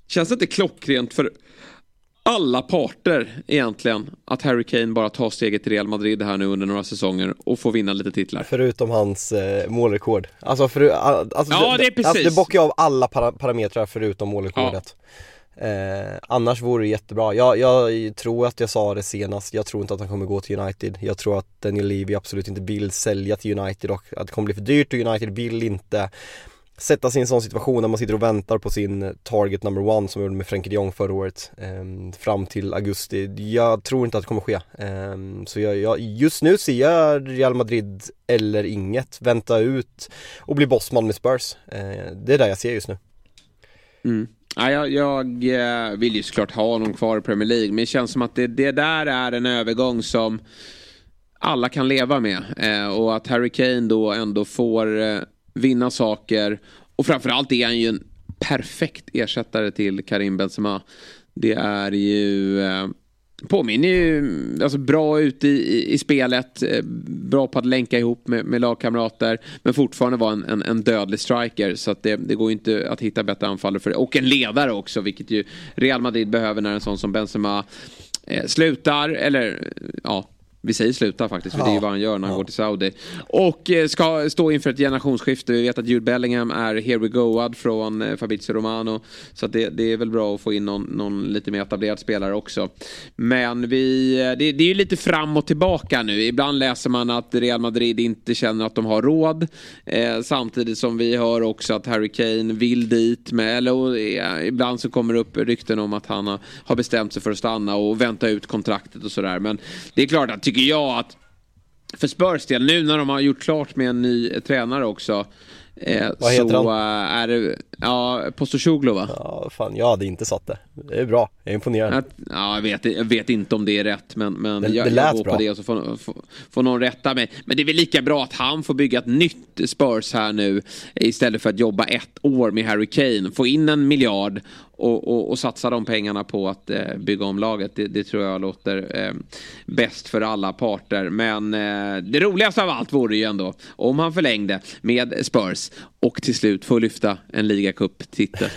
Känns det inte klockrent för alla parter egentligen att Harry Kane bara tar steget till Real Madrid här nu under några säsonger och får vinna lite titlar. Förutom hans eh, målrekord. Alltså, för, alltså, ja, det är precis. Alltså, det bockar av alla para parametrar förutom målrekordet. Ja. Eh, annars vore det jättebra. Jag, jag, tror att jag sa det senast, jag tror inte att han kommer gå till United. Jag tror att Daniel Levy absolut inte vill sälja till United och att det kommer bli för dyrt och United vill inte sätta sig i en sån situation när man sitter och väntar på sin target number one som vi gjorde med Frenkie de Jong förra året eh, fram till augusti. Jag tror inte att det kommer ske. Eh, så jag, jag, just nu ser jag Real Madrid eller inget. Vänta ut och bli bossman med Spurs. Eh, det är det jag ser just nu. Mm. Ja, jag, jag, eh, vill ju såklart ha honom kvar i Premier League men det känns som att det, det där är en övergång som alla kan leva med. Eh, och att Harry Kane då ändå får eh, vinna saker. Och framförallt är han ju en perfekt ersättare till Karim Benzema. Det är ju... Eh, påminner ju alltså bra ute i, i, i, spelet, eh, bra på att länka ihop med, med lagkamrater, men fortfarande vara en, en, en, dödlig striker. Så att det, det går inte att hitta bättre anfallare för det. Och en ledare också, vilket ju Real Madrid behöver när en sån som Benzema eh, slutar, eller ja, vi säger sluta faktiskt, för ja. det är ju vad han gör när han ja. går till Saudi. Och eh, ska stå inför ett generationsskifte. Vi vet att Jude Bellingham är here we goad från eh, Fabrizio Romano. Så det, det, är väl bra att få in någon, någon, lite mer etablerad spelare också. Men vi, eh, det, det är ju lite fram och tillbaka nu. Ibland läser man att Real Madrid inte känner att de har råd. Eh, samtidigt som vi hör också att Harry Kane vill dit. Med, eller, ja, ibland så kommer det upp rykten om att han har, har bestämt sig för att stanna och vänta ut kontraktet och sådär. Men det är klart att tycker jag att för Spurs del, nu när de har gjort klart med en ny tränare också. Eh, Vad heter så han? Eh, är det, ja, Postosoglu va? Ja, fan jag hade inte satt det. Det är bra, jag är imponerad. Att, ja, jag vet, jag vet inte om det är rätt men, men det, jag, det jag går bra. på det och så får, får, får någon rätta mig. Men det är väl lika bra att han får bygga ett nytt Spurs här nu istället för att jobba ett år med Harry Kane. Få in en miljard och, och, och, satsa de pengarna på att eh, bygga om laget. Det, det, tror jag låter eh, bäst för alla parter. Men eh, det roligaste av allt vore ju ändå om han förlängde med Spurs och till slut får lyfta en ligacup-titel.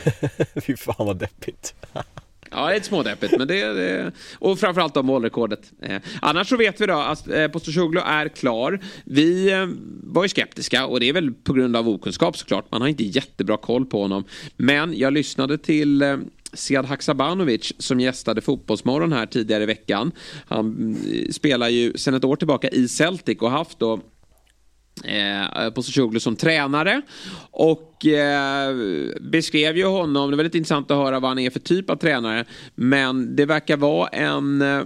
Fy fan vad deppigt. Ja, det är lite smådeppigt. Men det, det, och framförallt då målrekordet. Eh, annars så vet vi då att eh, Postosoglu är klar. Vi eh, var ju skeptiska och det är väl på grund av okunskap såklart. Man har inte jättebra koll på honom. Men jag lyssnade till eh, Sead Haksabanovic som gästade Fotbollsmorgon här tidigare i veckan. Han eh, spelar ju sedan ett år tillbaka i Celtic och haft då eh, Postacoglu som tränare. Och eh, beskrev ju honom, det är väldigt intressant att höra vad han är för typ av tränare. Men det verkar vara en eh,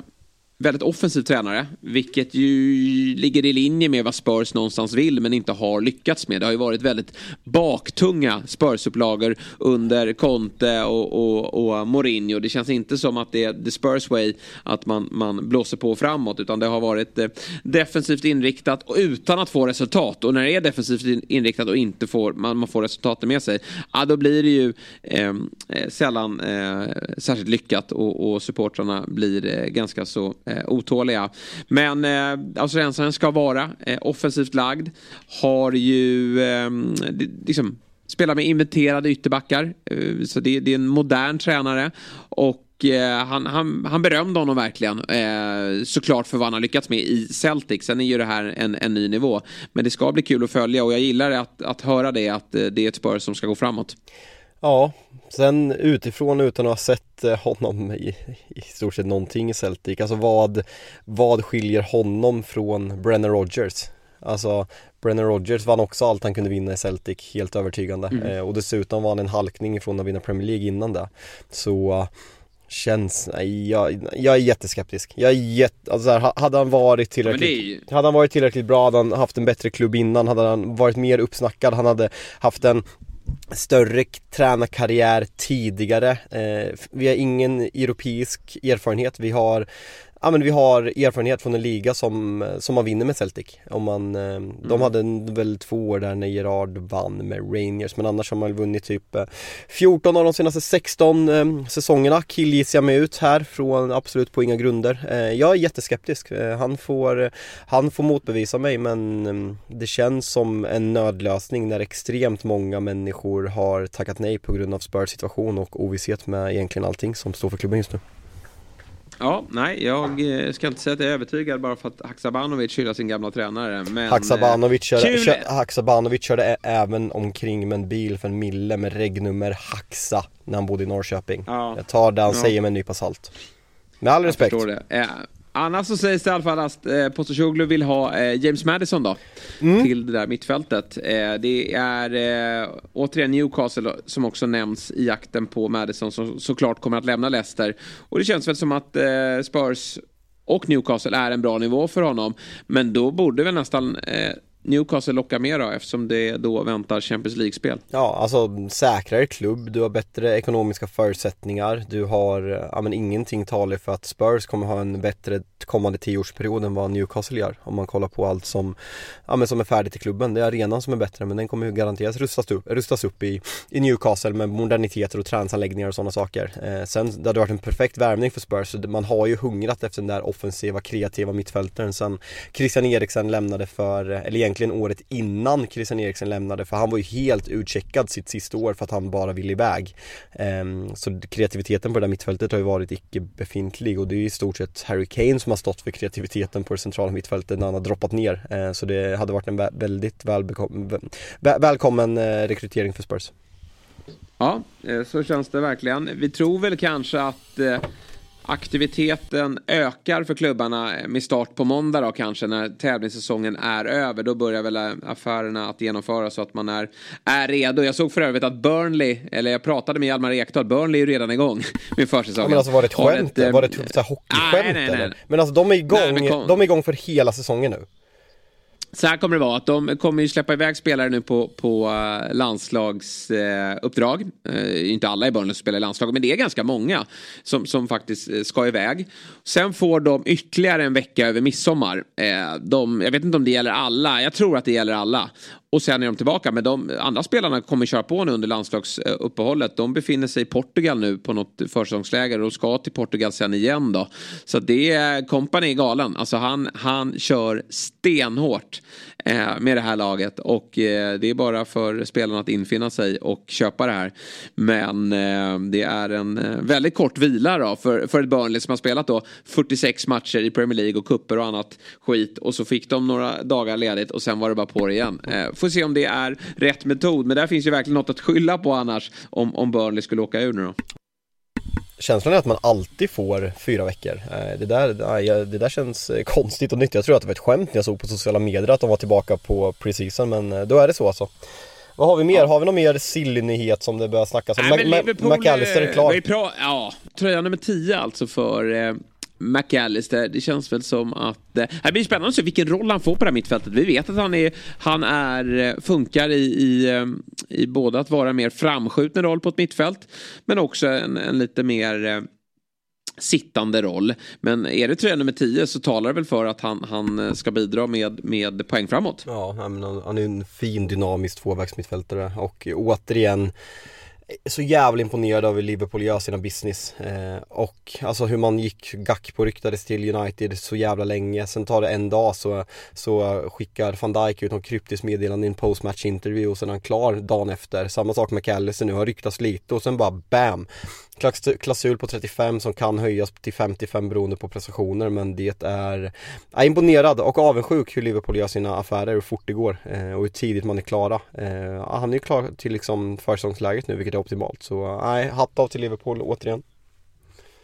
väldigt offensiv tränare, vilket ju ligger i linje med vad Spurs någonstans vill men inte har lyckats med. Det har ju varit väldigt baktunga Spurs-upplagor under Conte och, och, och, Mourinho. Det känns inte som att det är the Spurs way att man, man blåser på framåt utan det har varit eh, defensivt inriktat och utan att få resultat. Och när det är defensivt inriktat och inte får, man, man får resultatet med sig, ja, då blir det ju ehm, eh, sällan eh, särskilt lyckat och, och supportrarna blir eh, ganska så eh, Eh, otåliga. Men eh, alltså australiensaren ska vara eh, offensivt lagd. Har ju eh, liksom spelar med inventerade ytterbackar. Eh, så det, det, är en modern tränare. Och eh, han, han, han berömde honom verkligen. Eh, såklart för vad han har lyckats med i Celtic. Sen är ju det här en, en ny nivå. Men det ska bli kul att följa och jag gillar att, att höra det. Att eh, det är ett spår som ska gå framåt. Ja, sen utifrån utan att ha sett eh, honom i, i stort sett någonting i Celtic, alltså vad, vad skiljer honom från Brennan Rogers? Alltså Brennan Rogers vann också allt han kunde vinna i Celtic, helt övertygande. Mm. Eh, och dessutom var han en halkning ifrån att vinna Premier League innan det. Så känns, nej, jag, jag är jätteskeptisk. Jag är jätte, alltså här, hade han varit tillräckligt, ju... hade han varit tillräckligt bra, hade han haft en bättre klubb innan, hade han varit mer uppsnackad, han hade haft en större tränarkarriär tidigare. Eh, vi har ingen europeisk erfarenhet. Vi har ja, men vi har erfarenhet från en liga som, som man vinner med Celtic. Om man, eh, mm. De hade väl två år där när Gerard vann med Rangers men annars har man vunnit typ 14 eh, av de senaste 16 eh, säsongerna killgissar jag mig ut här från absolut på inga grunder. Eh, jag är jätteskeptisk. Eh, han, får, han får motbevisa mig men eh, det känns som en nödlösning när extremt många människor har tackat nej på grund av Spurs situation och ovisshet med egentligen allting som står för klubben just nu. Ja, nej, jag eh, ska inte säga att jag är övertygad bara för att Haksabanovic hyllar sin gamla tränare. Men, Haksabanovic, körde, kör, Haksabanovic körde även omkring med en bil för en mille med regnummer Haxa när han bodde i Norrköping. Ja. Jag tar det han ja. säger med en nypa salt. Med all respekt. Jag förstår det. Annars så sägs det i alla fall att eh, Postacoglu vill ha eh, James Madison då. Mm. Till det där mittfältet. Eh, det är eh, återigen Newcastle som också nämns i jakten på Madison som såklart kommer att lämna Leicester. Och det känns väl som att eh, Spurs och Newcastle är en bra nivå för honom. Men då borde väl nästan eh, Newcastle lockar mer då eftersom det då väntar Champions League-spel. Ja, alltså säkrare klubb, du har bättre ekonomiska förutsättningar, du har, ja men ingenting talar för att Spurs kommer ha en bättre kommande tioårsperiod än vad Newcastle gör om man kollar på allt som, ja men som är färdigt i klubben. Det är arenan som är bättre men den kommer ju garanterat rustas upp, rustas upp i, i Newcastle med moderniteter och träningsanläggningar och sådana saker. Eh, sen, det hade varit en perfekt värvning för Spurs, man har ju hungrat efter den där offensiva, kreativa mittfältaren sen Christian Eriksen lämnade för, eller egentligen året innan Christian Eriksen lämnade för han var ju helt utcheckad sitt sista år för att han bara ville iväg. Ehm, så kreativiteten på det där mittfältet har ju varit icke befintlig och det är ju i stort sett Harry Kane som har stått för kreativiteten på det centrala mittfältet när han har droppat ner. Ehm, så det hade varit en väldigt välkommen eh, rekrytering för Spurs. Ja, eh, så känns det verkligen. Vi tror väl kanske att eh, aktiviteten ökar för klubbarna med start på måndag då kanske när tävlingssäsongen är över. Då börjar väl affärerna att genomföras så att man är, är redo. Jag såg för övrigt att Burnley, eller jag pratade med Hjalmar Ekdal, Burnley är ju redan igång med försäsongen. Ja, men alltså var det ett skämt? Ett, var det ett hockeyskämt nej, nej, nej, eller? Men alltså de är igång, nej, de är igång för hela säsongen nu. Så här kommer det vara, att de kommer ju släppa iväg spelare nu på, på eh, landslagsuppdrag. Eh, uh, eh, inte alla i Burnley som spelar i landslaget, men det är ganska många som, som faktiskt ska iväg. Sen får de ytterligare en vecka över midsommar. De, jag vet inte om det gäller alla, jag tror att det gäller alla. Och sen är de tillbaka. Men de andra spelarna kommer köra på nu under landslagsuppehållet. De befinner sig i Portugal nu på något försäsongsläger och ska till Portugal sen igen då. Så det är, kompani är galen. Alltså han, han kör stenhårt Eh, med det här laget. Och eh, det är bara för spelarna att infinna sig och köpa det här. Men eh, det är en väldigt kort vila då för, för ett Burnley som har spelat då 46 matcher i Premier League och kupper och annat skit. Och så fick de några dagar ledigt och sen var det bara på det igen. Får se om det är rätt metod. Men där finns ju verkligen något att skylla på annars om, om Burnley skulle åka ur nu då. Känslan är att man alltid får fyra veckor. Eh, det där, det där känns eh, konstigt och nytt. Jag tror att det var ett skämt när jag såg på sociala medier att de var tillbaka på preseason men eh, då är det så alltså. Vad har vi mer? Ja. Har vi någon mer silly-nyhet som det börjar snackas om? McAllister är klar. Ja, tröja nummer 10 alltså för McAllister. Det känns väl som att... Eh, det blir spännande att se vilken roll han får på det här mittfältet. Vi vet att han, är, han är, eh, funkar i, i, eh, i både att vara en mer framskjuten roll på ett mittfält men också en, en lite mer eh, sittande roll. Men är det tröja nummer 10 så talar det väl för att han, han eh, ska bidra med, med poäng framåt. Ja, han är en fin dynamisk tvåvägsmittfältare och återigen Eh, så jävla imponerad över Liverpool gör sina business eh, och alltså hur man gick gack på ryktades till United så jävla länge. Sen tar det en dag så, så skickar van Dijk ut något kryptiskt meddelande i en postmatch intervju och sen är han klar dagen efter. Samma sak med Callison nu har ryktats lite och sen bara BAM! Klausul på 35 som kan höjas till 55 beroende på prestationer men det är, jag är imponerad och avundsjuk hur Liverpool gör sina affärer, hur fort det går eh, och hur tidigt man är klara. Eh, han är ju klar till liksom försäsongsläget nu vilket är optimalt så nej, hatt av till Liverpool återigen.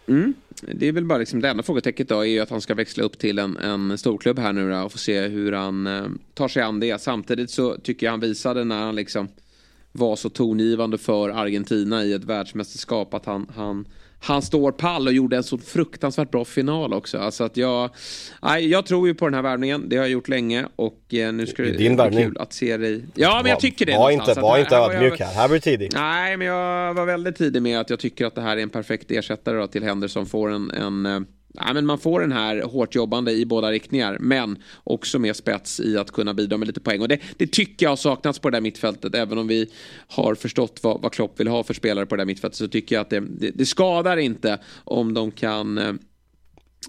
Mm. Det är väl bara liksom det enda frågetecknet då är ju att han ska växla upp till en, en storklubb här nu då och få se hur han eh, tar sig an det. Samtidigt så tycker jag han visade när han liksom var så tongivande för Argentina i ett världsmästerskap att han, han, han står pall och gjorde en så fruktansvärt bra final också. Alltså att jag, nej, jag tror ju på den här värvningen, det har jag gjort länge och eh, nu ska det, bli kul att se dig. Ja men jag tycker det. Var inte, var inte ödmjuk här, här blir tidig. Nej men jag var väldigt tidig med att jag tycker att det här är en perfekt ersättare då, till Henderson får en, en eh, Ja, men man får den här hårt jobbande i båda riktningar men också med spets i att kunna bidra med lite poäng. Och det, det tycker jag har saknats på det där mittfältet. Även om vi har förstått vad, vad Klopp vill ha för spelare på det där mittfältet så tycker jag att det, det, det skadar inte om de kan eh,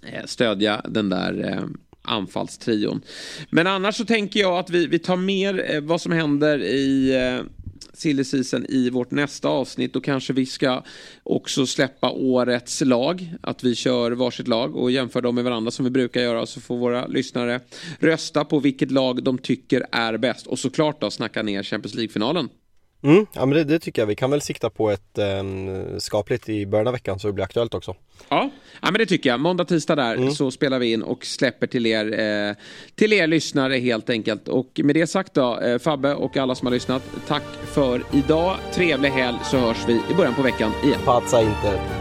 eh stödja den där eh, anfallstrion. Men annars så tänker jag att vi, vi tar mer eh, vad som händer i eh, silly season i vårt nästa avsnitt. Då kanske vi ska också släppa årets lag. Att vi kör varsitt lag och jämför dem med varandra som vi brukar göra. Så får våra lyssnare rösta på vilket lag de tycker är bäst. Och såklart då snacka ner Champions League-finalen. Mm, ja men det, det, tycker jag. Vi kan väl sikta på ett eh, skapligt i början av veckan så det blir aktuellt också. Ja, ja men det tycker jag. Måndag, tisdag där mm. så spelar vi in och släpper till er, eh, till er lyssnare helt enkelt. Och med det sagt då, eh, Fabbe och alla som har lyssnat, tack för idag. Trevlig helg så hörs vi i början på veckan igen. Patsa inte.